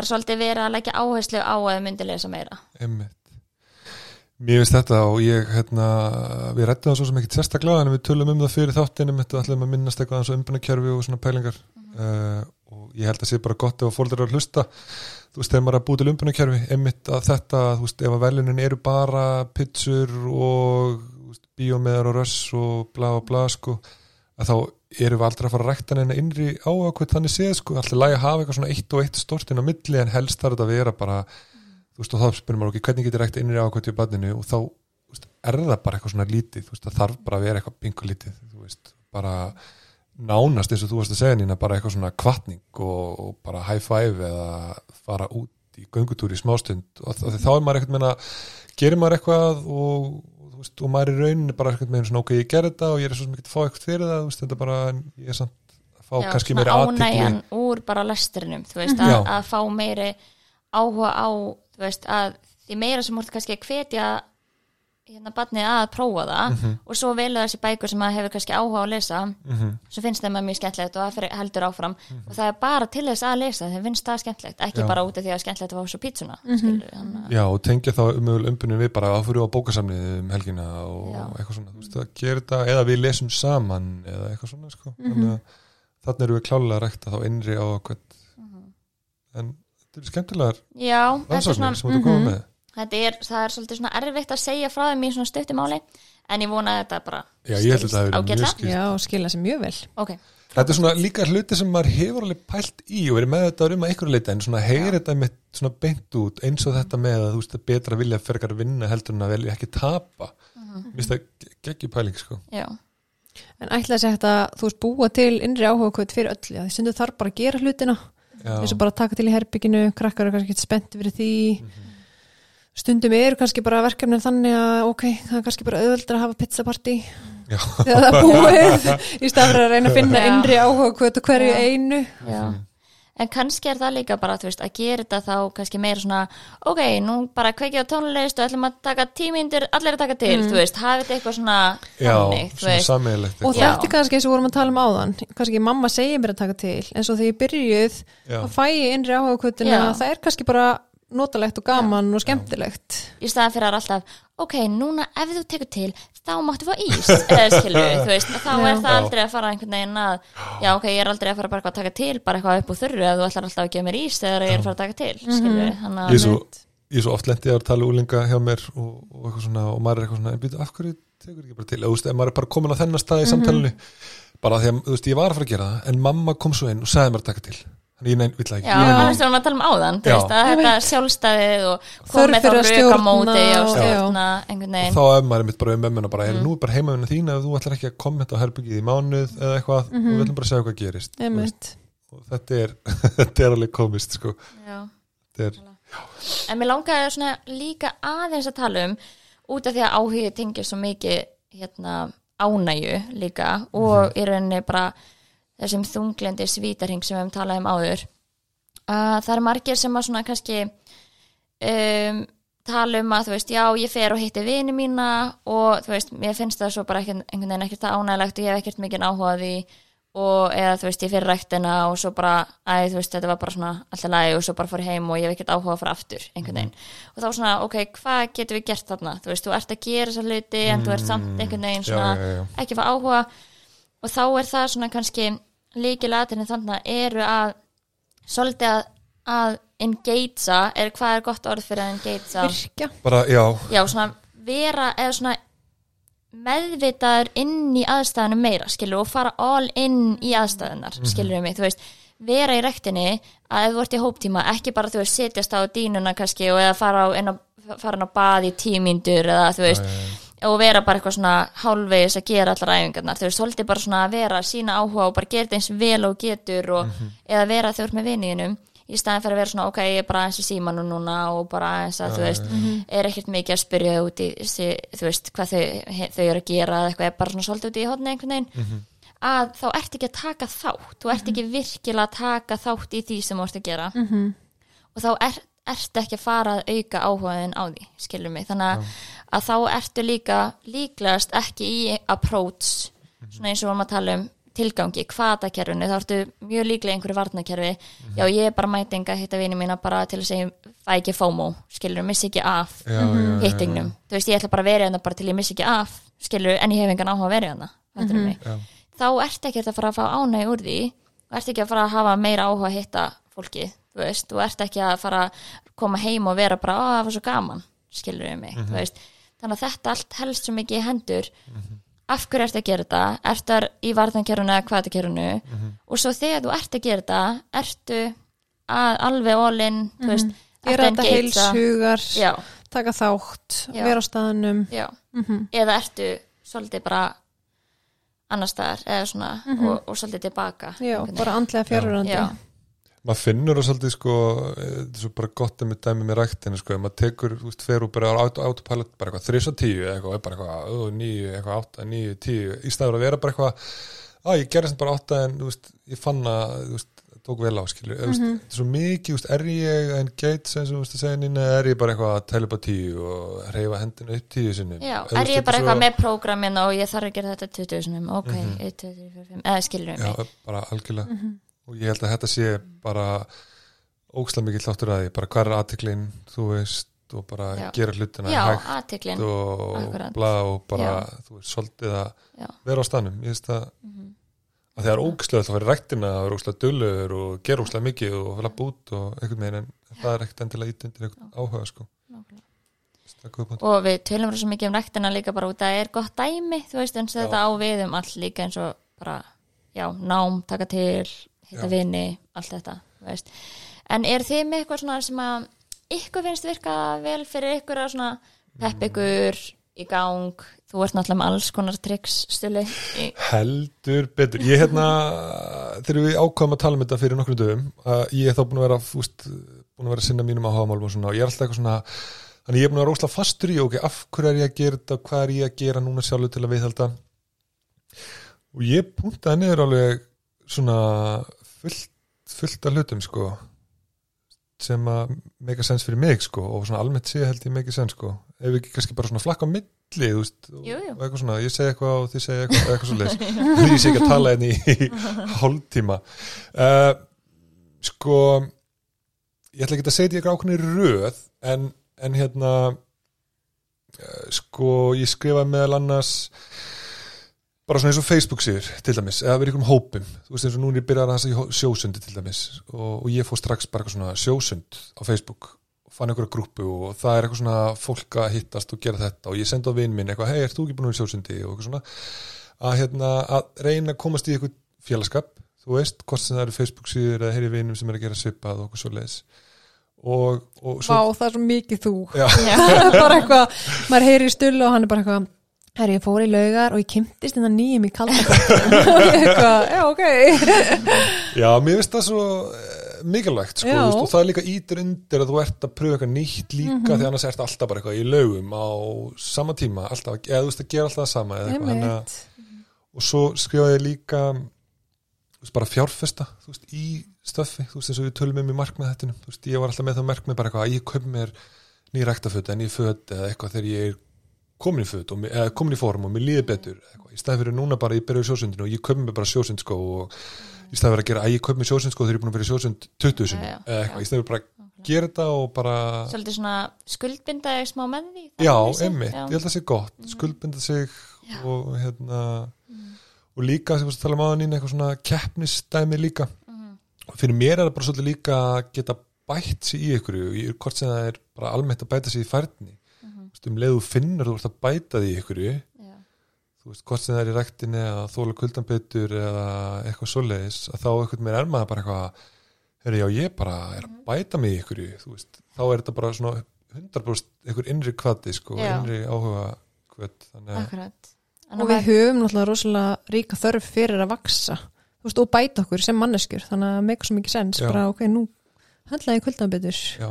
bara svolítið verið að leggja áherslu á að þau myndi lesa meira. Einmitt. Mér finnst þetta og ég, hérna, við rættum það svo sem ekkert sérstaklega en við tölum um það fyrir þáttinum þetta ætlum að minnast eitthvað eins og umbunarkerfi og svona pælingar. Uh, og ég held að sé bara gott ef að fólk eru að hlusta. Þú veist, þegar maður er að búið til umbunarkerfi einmitt að þetta, þú veist, ef að velunin eru bara pizzur og bíómiðar og röss og bla og bla, sko, að þá erum við aldrei að fara að rækta neina innri áhugað þannig séð, sko, alltaf lægi að hafa eitthvað svona eitt og eitt stortin á milli en helst þarf þetta að vera bara þú veist, og þá spyrir maður okkur, hvernig getur rækt innri ákvæmt í badninu og þá veist, er það bara eitthvað svona lítið, þú veist, það þarf bara að vera eitthvað pingu lítið, þú veist, bara nánast eins og þú varst að segja nýna bara eitthvað svona kvartning og, og bara high five eða fara út í göngutúri í smástund. Og þá er maður eitthvað meina, gerir maður eitthvað og, veist, og maður er rauninni bara eitthvað með svona, ok, ég ger þetta og ég er svo sem ekki að fá eitthvað fyrir það, veist, þetta bara ég er samt að fá já, kannski svona meira aðtikli ánægjan úr bara lestrinum þú veist, Já. að, að fá meiri áhuga á þú veist, að því meira sem múrt kannski að hvetja hérna barnið að prófa það Mhm. og svo velu þessi bækur sem að hefur kannski áhuga á að lesa Mhm. svo finnst þeim að mjög skemmtilegt og það fer- heldur áfram og það er bara til þess að lesa þeim finnst það skemmtilegt, ekki Já. bara út af því að skemmtilegt að fá svo pítsuna mm -hmm. Já, og tengja þá umöðul umbunum við bara að fyrir á bókasamnið um helgina og Já. eitthvað svona, þú veist, að gera þetta eða við lesum saman eða eitthvað svona sko. þannig að þannig erum við klálega að rækta þá innri á okkur en þetta er skemmtilegar Já, þetta er svona rannsóknir sem þú komið með þetta er, það er svolítið svona erfitt að segja frá þeim í svona stuttumáli en ég vona að þetta bara Já, ég held að þetta hafi verið mjög skýrt Já, og skila sér mjög vel. Ok, Þetta er svona líka hluti sem maður hefur alveg pælt í og verið með þetta um að ykkur leita en svona heyri þetta með svona beint út eins og þetta með að þú veist að betra vilja að vinna heldur en að velja ekki tapa. Mér finnst það geggjum pæling sko. Já, En ætla að segja þetta, þú veist, búa til innri áhuga kvöld fyrir öll, já, því stundu þarf bara að gera hlutina, Já, þess að bara taka til í herbygginu, krakkar eru kannski ekki spennt fyrir því, stundum eru kannski bara verkefnir þannig að, ok, það er kannski bara auðveldur að hafa pizzapartí. Já, þegar það er búið, *laughs* í stað fyrir að reyna að finna innri áhuga hverju Mhm. einu. já. En kannski er það líka bara, veist, að gera þetta þá kannski meira svona, ok, nú bara kveikja á tónlist og ætlum að taka tímyndir allir að taka til, þú veist, hafið þetta eitthvað svona Já, þannig, þú svona veist, sammeilegt og þetta er kannski eins og vorum að tala um áðan kannski mamma segir mér að taka til en svo þegar ég byrjuð að fæ ég innri áhugakvötuna Já. það er kannski bara notalegt og gaman og skemmtilegt. Í staðan fyrir að alltaf, ok, núna ef þú tekur til, þá máttu fá ís. Við, þú veist, þá er það Já. aldrei að fara einhvern veginn að, já, ok, ég er aldrei að fara bara eitthvað að taka til, bara eitthvað upp úr þurru ef þú ætlar alltaf að gefa mér ís þegar ég er að fara að taka til skilur við, þannig Ég er að svo, ég er svo oft lendið að tala úlinga hjá mér og, og eitthvað svona og maður er eitthvað svona, en býtu, af hverju tekur ekki bara til? Eða, þú veist, ef maður er bara komin á þennan stað í samtalinu. Bara því að, þú veist, ég var að fara að gera það en mamma kom svo inn og sagði mér að taka til þannig ég neinn, vill ekki Já, Ég það er svona að tala um áðan, þú Já. veist, að þetta sjálfstæðið og komið þá fyrir að röka stjórna móti og stjórna einhvern veginn. þá er maður mitt bara um mömmuna bara, mm. nú er bara heimavinna þín ef þú ætlar ekki að kommenta á herbyggið í mánuð eða eitthvað, og við ætlum bara segja hvað gerist þetta er, *laughs* þetta er alveg komist sko. Já. þetta er, En mér langaði svona líka aðeins að tala um út af því að áhugi tengir svo mikið hérna, ánægju líka og í rauninni bara þessum þunglendi svítarhing sem við hefum talað um áður. Að það er margir sem að svona kannski um, tala um að þú veist, já, ég fer og hitti vini mína og þú veist, mér finnst það svo bara ekkert, einhvern veginn ekkert það ánægilegt og ég hef ekkert mikið áhuga á því og eða þú veist, ég fyrir ræktina og svo bara, æ, þú veist, þetta var bara svona alltaf lagi og svo bara fór heim og ég hef ekkert áhuga að fara aftur, einhvern veginn. Og þá svona, ok, hvað getum við gert þarna? Þú veist, þú ert að gera þessa hluti en þú ert samt einhvern veginn já, svona já, já. ekki fá áhuga. Og þá er það svona kannski líkilatinni þannig að eru að svolítið að, að engagea, er hvað er gott orð fyrir að engagea? Virkja. Bara, já, já, svona vera eða svona meðvitaður inn í aðstæðunum meira, skilur, og fara all in í aðstæðunar, mm skilur mig, þú veist. Vera í rektinni að ef þú ert í hóptíma ekki bara þú veist setjast á dínuna kannski og eða fara á, inn á, fara inn á bað í tímyndur eða þú veist og vera bara eitthvað svona hálfvegis að gera allar æfingarnar, þú veist, svolítið bara svona að vera sína áhuga og bara gera þetta eins vel og getur og, eða vera þegar þú ert með viniðinum í staðin fyrir að vera svona, ok, ég er bara aðeins í símanu núna og bara aðeins að, þú veist er ekkert mikið að spyrja út í þú veist, hvað þau, þau eru að gera eða eitthvað, er bara svona svolítið út í hodni einhvern veginn. Að þá ert ekki að taka þátt þú ert ekki virkilega að taka þátt í því sem þú ert að gera. -hmm. og þá er, ert ekki að fara að auka áhugaðin á því, skilur mig. Þannig að, að þá ertu líka líklegast ekki í approach svona eins og við varum að tala um tilgangi, kvatakerfinu, þá ertu mjög líklega einhverju varnakerfi, já ég er bara mætinga að hitta vini mína bara til að segja fæ ekki FOMO, skilur, missi ekki af já, já, já, hittingnum, þú veist ég ætla bara að vera hérna bara til ég missi ekki af, skilur, en ég hef engan áhuga að vera hérna, mig? Já. þá ert ekki að fara að fá ánæg úr því og ert ekki að fara að hafa meira áhuga að hitta fólki, þú veist, þú ert ekki að fara að koma heim og vera bara, að það var svo gaman skilur við mig, þú veist þannig að þetta allt helst svo mikið í hendur. Af hverju ertu að gera þetta? Ertu að í varðankerfunu eða kvatakerfunu og svo þegar þú ert að gera þetta ertu að alveg all-in, þú veist gera þetta að heils engagea. hugar já, taka þátt, Já. vera á staðanum já. Mhm. eða ertu svolítið bara annar staðar eða svona og, og svolítið tilbaka já, bara andlega fjárurandi Já. Maður finnur það svolítið sko eh, þetta er svo bara gott að með dæmi með ræktinu sko, maður tekur, þú veist, fer og bara autopilot bara eitthvað þrís og tíu eitthvað, og bara eitthvað, ó, níu, eitthvað átta, níu, tíu í staður að vera bara eitthvað að ég gerði sem bara átta en, þú veist, ég fann að þú veist, tók vel á, skilju mm -hmm. þetta er svo mikið, þú veist, er ég en geit sem þú veist að segja nýna, er ég bara eitthvað að tella upp á tíu og reyfa hendinu upp tíu sinni Já, er ég bara eitthvað með prógramin og ég þarf að gera þetta 20 sinum, ok, 1, 2, 3, 4, 5 eða skilur Já, mig bara algjörlega og ég held að þetta sé bara ókslega mikið hláttur að því. Bara hvað er aðtiklin, þú veist og bara Já. gera hlutina Já, hægt aðtiklin og bla og bara, Já. þú veist, svolítið að vera á stanum, ég veist að að það er að fara í ræktina það er ókslega dullur og gera ókslega mikið og lappa út og einhvern veginn en það er ekkert endilega ít undir einhvern áhuga sko. Og við tölum svo mikið um rektina líka bara út að það er gott dæmi, þú veist, eins og þetta á við um allt líka eins og bara já, nám, taka til, hitta vini allt þetta, veist. En er þið með eitthvað svona sem að ykkur finnst virka vel fyrir ykkur að svona pepp ykkur í gang, þú ert náttúrulega með alls konar triks stuli í, heldur betur. Ég hérna, þegar við ákvæðum að tala um þetta fyrir nokkrum dögum, ég er þá búin að vera fúst, búin að vera að sinna mínum áhugamálum og svona, og ég er alltaf eitthvað svona þannig ég er búin að vera óslega fastur í, ok, af hverju er ég að gera þetta hvað er ég að gera núna sjálfur til að viðhalda? Og ég puntaði niður alveg svona fullt fullt af hlutum sko sem að make a sense fyrir mig sko og svona almennt sé held ég make a sense sko. Ef ekki kannski bara svona flakka á milli þú veist, og Jú, jú. og eitthvað svona, ég segi eitthvað og þið segi eitthvað, eitthvað svo leis því *laughs* ég sé ekki að tala henni í *laughs* hálftíma. Uh, sko ég ætla ekki að segja þetta í eitthvað ákveðni röð en, en hérna uh, sko ég skrifa meðal annars bara svona eins og Facebook síður til dæmis, eða verið ykkur um hópum. Þú veist eins og núna ég byrjar að það sjósundi til dæmis og, og ég fór strax bara eitthvað svona sjósund á Facebook og fann einhverja grúpu og það er eitthvað svona fólk að hittast og gera þetta og ég sendi á vinn minn eitthvað, hei, ert þú ekki búin að vera sjósundi? og eitthvað svona. Að, hérna, að reyna að komast í eitthvað félagskap þú veist, hvort sem það eru Facebook síður eða heyri vinnum sem er að gera svipað og okkur svo leiðis og, og Vá, það er svo mikið þú. *laughs* Bara eitthvað, maður heyri í stullu og hann er bara eitthvað Herri, ég fór í laugar og ég kymtist innan nýjum í kalda *laughs* og ég eitthvað, já, ok. Já, mér finnst það svo eh, mikilvægt sko, veist, og það er líka ítur undir að þú ert að pröfa eitthvað nýtt líka því annars ert alltaf bara eitthvað í laugum á sama tíma, alltaf, eða þú veist að gera alltaf það sama eða eitthvað, Einmitt. og svo skrifaði ég líka þú veist, bara fjárfesta þú veist, í stöffi, þú veist, eins og við tölum um í markmið þetta, þú veist, ég var alltaf með það markmið bara eitthvað að ég kaup mér nýja ræktaföt en ég föt eða eitthvað þegar ég er komin í föt og, eða komin í form og mér líði betur eða eitthvað, í stæði fyrir núna bara ég í sjósundinu og ég kaup mér bara sjósundskó og í stæði fyrir að gera að ég kaup mér sjósundskó þegar ég er búin að í sjósund 20 sinni eða eitthvað, í stæði fyrir bara að gera þetta og bara Svolítið svona skuldbindaði smá með því Já, Já. ég held að það sé gott skuldbinda sig Já. og hérna og líka, sem við tala um aðan eitthvað svona keppnisdæmi líka. Mhm. og fyrir mér er það bara svolítið líka að geta bætt sig í ykkur hvort sem það er bara almennt að bæta sig í veist, um leið þú finnur þú ert að bæta því í ykkur Já. þú veist, hvort sem það er í rektinni eða þóla kuldan betur eða eitthvað svoleiðis að þá eitthvað mér er maður bara eitthvað herri, já, ég bara er að bæta mig í ykkur þú veist, þá er þetta bara svona 100% ykkur innri kvati, sko, Já. innri áhuga kvöt, þannig að Akkurat og við höfum náttúrulega rosalega ríka þörf fyrir að vaksa þú veist, og bæta okkur sem manneskjur þannig að meika svo mikið sens, Já. bara ok, nú handlaði kvöldan betur já,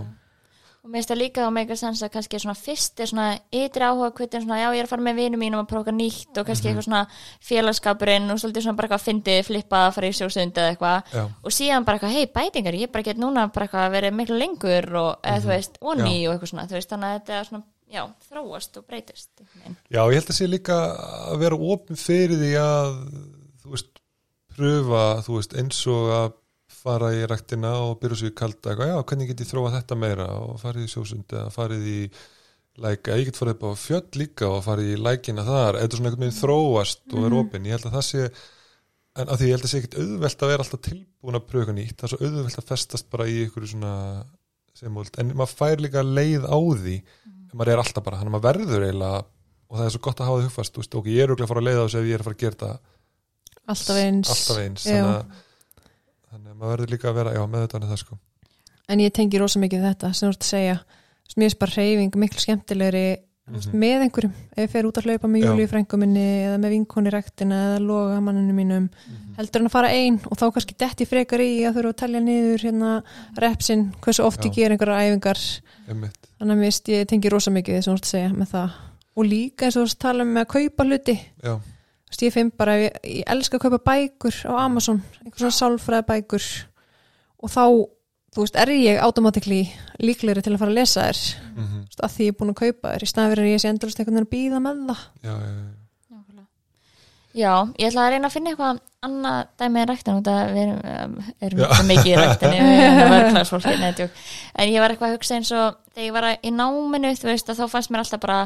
og mér finnst það líka á mega sens að kannski svona fyrst er svona ytri áhuga kvötin svona já ég er að fara með vinum mínum að prófa eitthvað nýtt og kannski eitthvað svona félagskapurinn og svolítið svona bara eitthvað fyndið flippað að fara í sjósund eða eitthvað. Og síðan bara eitthvað hei bætingar ég bara get núna bara eitthvað að vera miklu lengur og eða þú veist onni og eitthvað svona veist þannig að þetta er svona já þróast og breytist já, ég held að sé líka að vera opin fyrir því að þú veist, pröfa þú veist, að fara í rektina og byrja svo í kalda eitthvað, já, hvernig get ég þróa þetta meira? Og farið í sjósund eða farið í læka, ég get farið upp á fjöll líka og farið í lækina þar, eða svona einhvern veginn þróast og er opin, ég held að það sé en að því ég held að sé ekkit auðvelt að vera alltaf tilbúin að pröfa nýtt, það er svo auðvelt að festast bara í ykkur svona semult, en maður fær líka leið á því ef maður er alltaf bara, það er það er er alltaf eins, alltaf eins. Þannig að, þannig að maður verður líka að vera, já, með þetta það sko. En ég tengi rosa mikið þetta sem þú ert að segja, mér finnst bara reyfing miklu skemmtilegri veist, Mhm. með einhverjum, ef ég fer út að hlaupa með Já. Júlíu frængu minni eða með vinkoni rektina eða loga manninu mínum heldur en að fara einn og þá kannski detti frekar í að þurfa að telja niður hérna repsin, hversu oft ég ger einhverja æfingar. Einmitt, þannig að finnst ég tengi rosa mikið því sem þú ert að segja með það. Og líka eins og þú ert að tala um með að kaupa hluti. Já, Þú veist, ég finn bara, ég, ég elska að kaupa bækur á Amazon, einhver svona sálfræði bækur. Og þá, þú veist, er ég automatically líklegri til að fara að lesa þær. Mm Þú veist, að því ég er búin að kaupa þær. Í fyrir að ég sé einhvern veginn að býða með það. Já, já, já. Nákvæmlega. Já, ég ætla að reyna að finna eitthvað annað dæmi en ræktin út að við erum, um, svo mikið í neðtjók en ég var eitthvað að hugsa eins og þegar ég var í náminu, þú veist, að þá fannst mér alltaf bara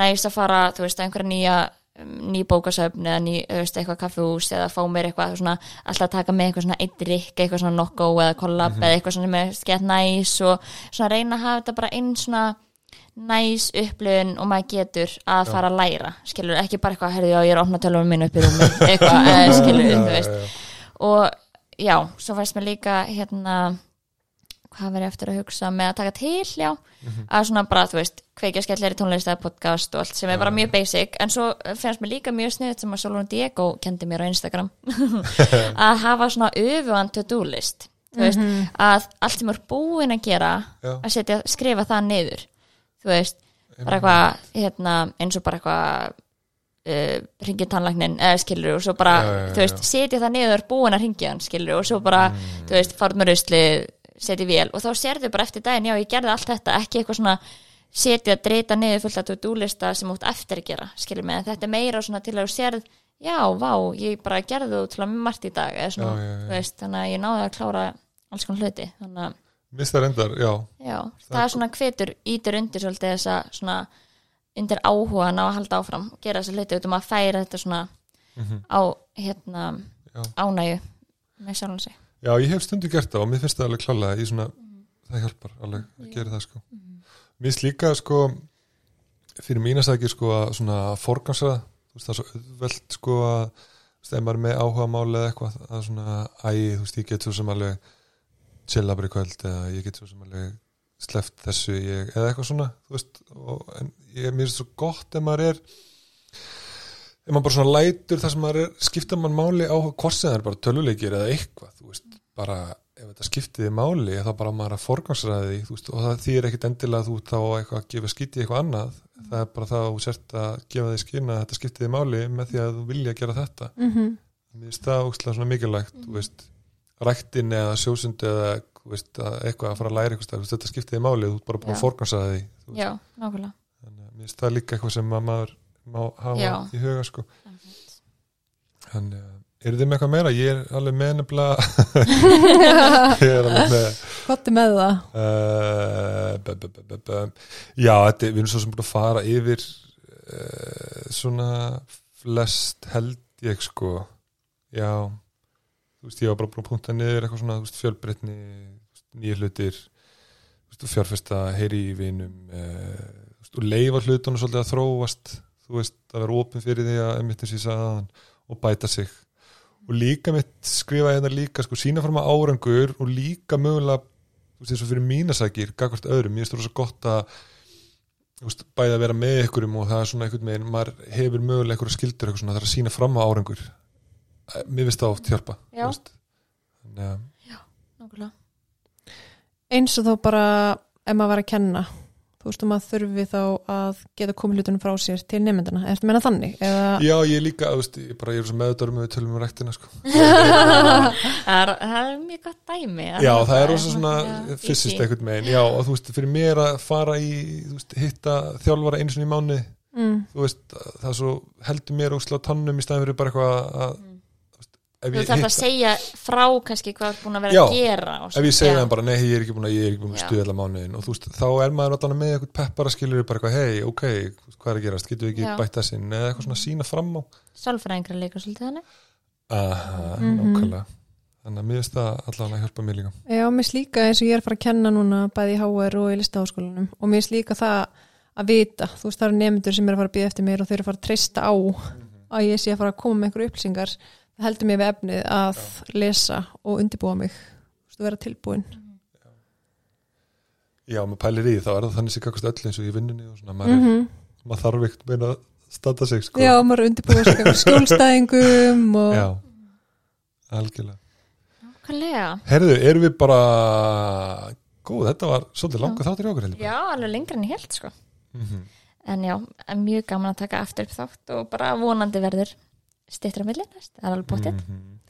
næst að fara, þú veist, að einhverja nýja ný bókasöfn eða ný, veist, eitthvað kaffihús eða fá mér eitthvað svona, alltaf taka með eitthvað svona eitt drikk, eitthvað svona nokko eða kollab eða eitthvað svona með skett næs og svona reyna að hafa þetta bara einn svona næs upplifun og maður getur að fara að læra skilur, ekki bara eitthvað, herði já, ég er að opna tölvunum mín upp í rúmi, eitthvað, *laughs* skilur þú veist, og já, svo fæst mér líka hérna hvað verið eftir að hugsa með að taka til, já. Að svona bara, þú veist, kveikja skellir í tónlist eða podcast og allt sem er bara mjög basic. En svo finnst mér líka mjög sniðut sem að Solon Diego kendi mér á Instagram. *laughs* Að hafa svona öfugan to-do list þú veist, að allt sem er búin að gera Já. að setja, skrifa það niður. Þú veist, bara eitthvað hérna, eins og bara eitthvað uh, ringið tannlæknin eða skilur og svo bara, Já, já, já, þú veist, setja það niður búin að ringja hann skilur og svo bara, Mm. þú veist, farnurusli setja vél og þá sérðu bara eftir daginn já, ég gerði allt þetta, ekki eitthvað svona setja, dreita niður fullt að to-do-lista sem út eftir að gera, skilur mig þetta er meira svona til að þú sérð já, vá, ég bara gerði þú til að margt í dag eða svona, Já, já, já. þú veist, þannig að ég náði að klára alls konar hluti, þannig að Mista reyndar, já, Já, það er svona hvetur ítur undir svolítið þessa svona undir áhugan á að halda áfram og gera þessa hluti út um að færa þetta svona á hérna Mhm. Já. ánægju með sjálfum sig já, ég hef stundu gert það og mér finnst það alveg klálega í svona, það hjálpar alveg að gera það sko. Mér finnst líka sko fyrir mína sækir sko að svona forgansraða, þú veist það er svo auðvelt sko að er með áhuga máli eða eitthvað, að svona æ, þú veist, ég get svo sem alveg chilla bara í kvöld eða ég get svo sem alveg sleppt þessu ég, eða eitthvað svona, þú veist og, en ég, mér finnst svo gott ef maður er ef maður bara svona lætur það sem maður er, skipta mann máli á hvort sem það er bara töluleikir eða eitthvað þú veist, bara ef þetta skiptiði máli þá bara maður að forgangsræði því þú veist, og það þýr ekkit endilega þú þá eitthvað að gefa skítið eitthvað annað. Það er bara það að þú sért að gefa því að þetta skiptiði máli með því að þú vilja gera þetta. Mm finnst það ógstlega svona mikilvægt þú veist, ræktin eða sjósundi eða veist, að eitthvað að fara að læra eitthvað þetta skiptiði máli, þú ert bara að forgangsræði það líka eitthvað sem að maður má hafa Já. í huga sko Þannig að, eru þið með eitthvað meira? Ég er alveg með nefnilega *laughs* Ég er alveg með Hvað er með það? uh, b -b -b -b -b Já, þetta, við erum svo sem búin að fara yfir uh, svona flest held ég sko Já Þú veist, ég var bara búin að punta niður eitthvað svona, þú veist, fjölbreytni nýja hlutir fjárfesta, heyri í vinum uh, og leifa hlutunum svolítið að þróast þú veist, að vera opinn fyrir því að emitt eins og ég sagði aðan og bæta sig. Og líka mitt skrifa hérna líka sko sína fram að árangur og líka mögulega þú veist eins og fyrir mínasækir gagvart öðrum, ég finnst það svo gott að þú veist, bæði að vera með ykkurum og það er svona einhvern veginn, maður hefur mögulega ykkur skildur eitthvað svona, það er að sína fram að árangur. Mér finnst það oft hjálpa þú Já. veist. að nákvæmlega. Eins og þá bara ef maður var að kenna þú veist, og maður þurfi þá að geta komið hlutunum frá sér til nefndina, ertu að meina þannig? Eða, Já, ég líka, þú veist, ég, bara, ég er svo meðutar með við tölum um rektina, sko. *laughs* það er, það er mjög gott dæmi Já, það er rosa svona já, fysiskt einhvern megin, já, og þú veist, fyrir mér að fara í, þú veist, hitta þjálfara einu sinni í mánu, mm, þú veist, það er svo heldur mér úrslega tannum í staðin fyrir bara eitthvað að, ef þú þarf að segja frá kannski hvað er búin að vera Já, að gera og ef ég segja þeim bara, nei, ég er ekki búin að, ég er ekki búin að allar mánuðin, og þú veist, þá er maður allan með eitthvað peppara skilur bara eitthvað, hei, ok, veist, hvað er að gerast, getur við ekki Já. bætt þessin, eða eitthvað svona sína fram á, sálfræðingra líka svolítið þannig. Aha, Mhm. nákvæmlega, þannig að mér finnst það allan að hjálpa mér líka. Já, mér finnst líka eins og ég er að fara að kenna núna bæði í HR og í listaháskólanum og mér finnst líka það að vita þú veist það eru nefndur sem er að fara að býða eftir mér og þeir eru að fara að treysta á að ég sé að fara að koma með einhverju upplýsingar. það heldur mér við efnið að lesa og undirbúa mig þú veist, og vera tilbúin. Já, maður pælir í því, þá er það þannig sem kakast öll eins og í vinnunni og svona, maður, mm er, maður þarf ekkert meina að standa sig, sko. Já, maður er að undirbúa sig einhverjum skjólstæðingum og Já, algjörlega. Nákvæmlega. Herðu, erum við bara, góð, þetta var svolítið langa þáttur í okkur, heldur. Já, alveg lengra en ég held sko. Mm En já, er mjög gaman að taka aftur upp þátt og bara vonandi verður stittra milli næst, það er alveg bóttið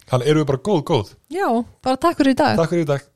Þannig erum við bara góð, góð. Já, bara takk fyrir í dag Takk fyrir í dag.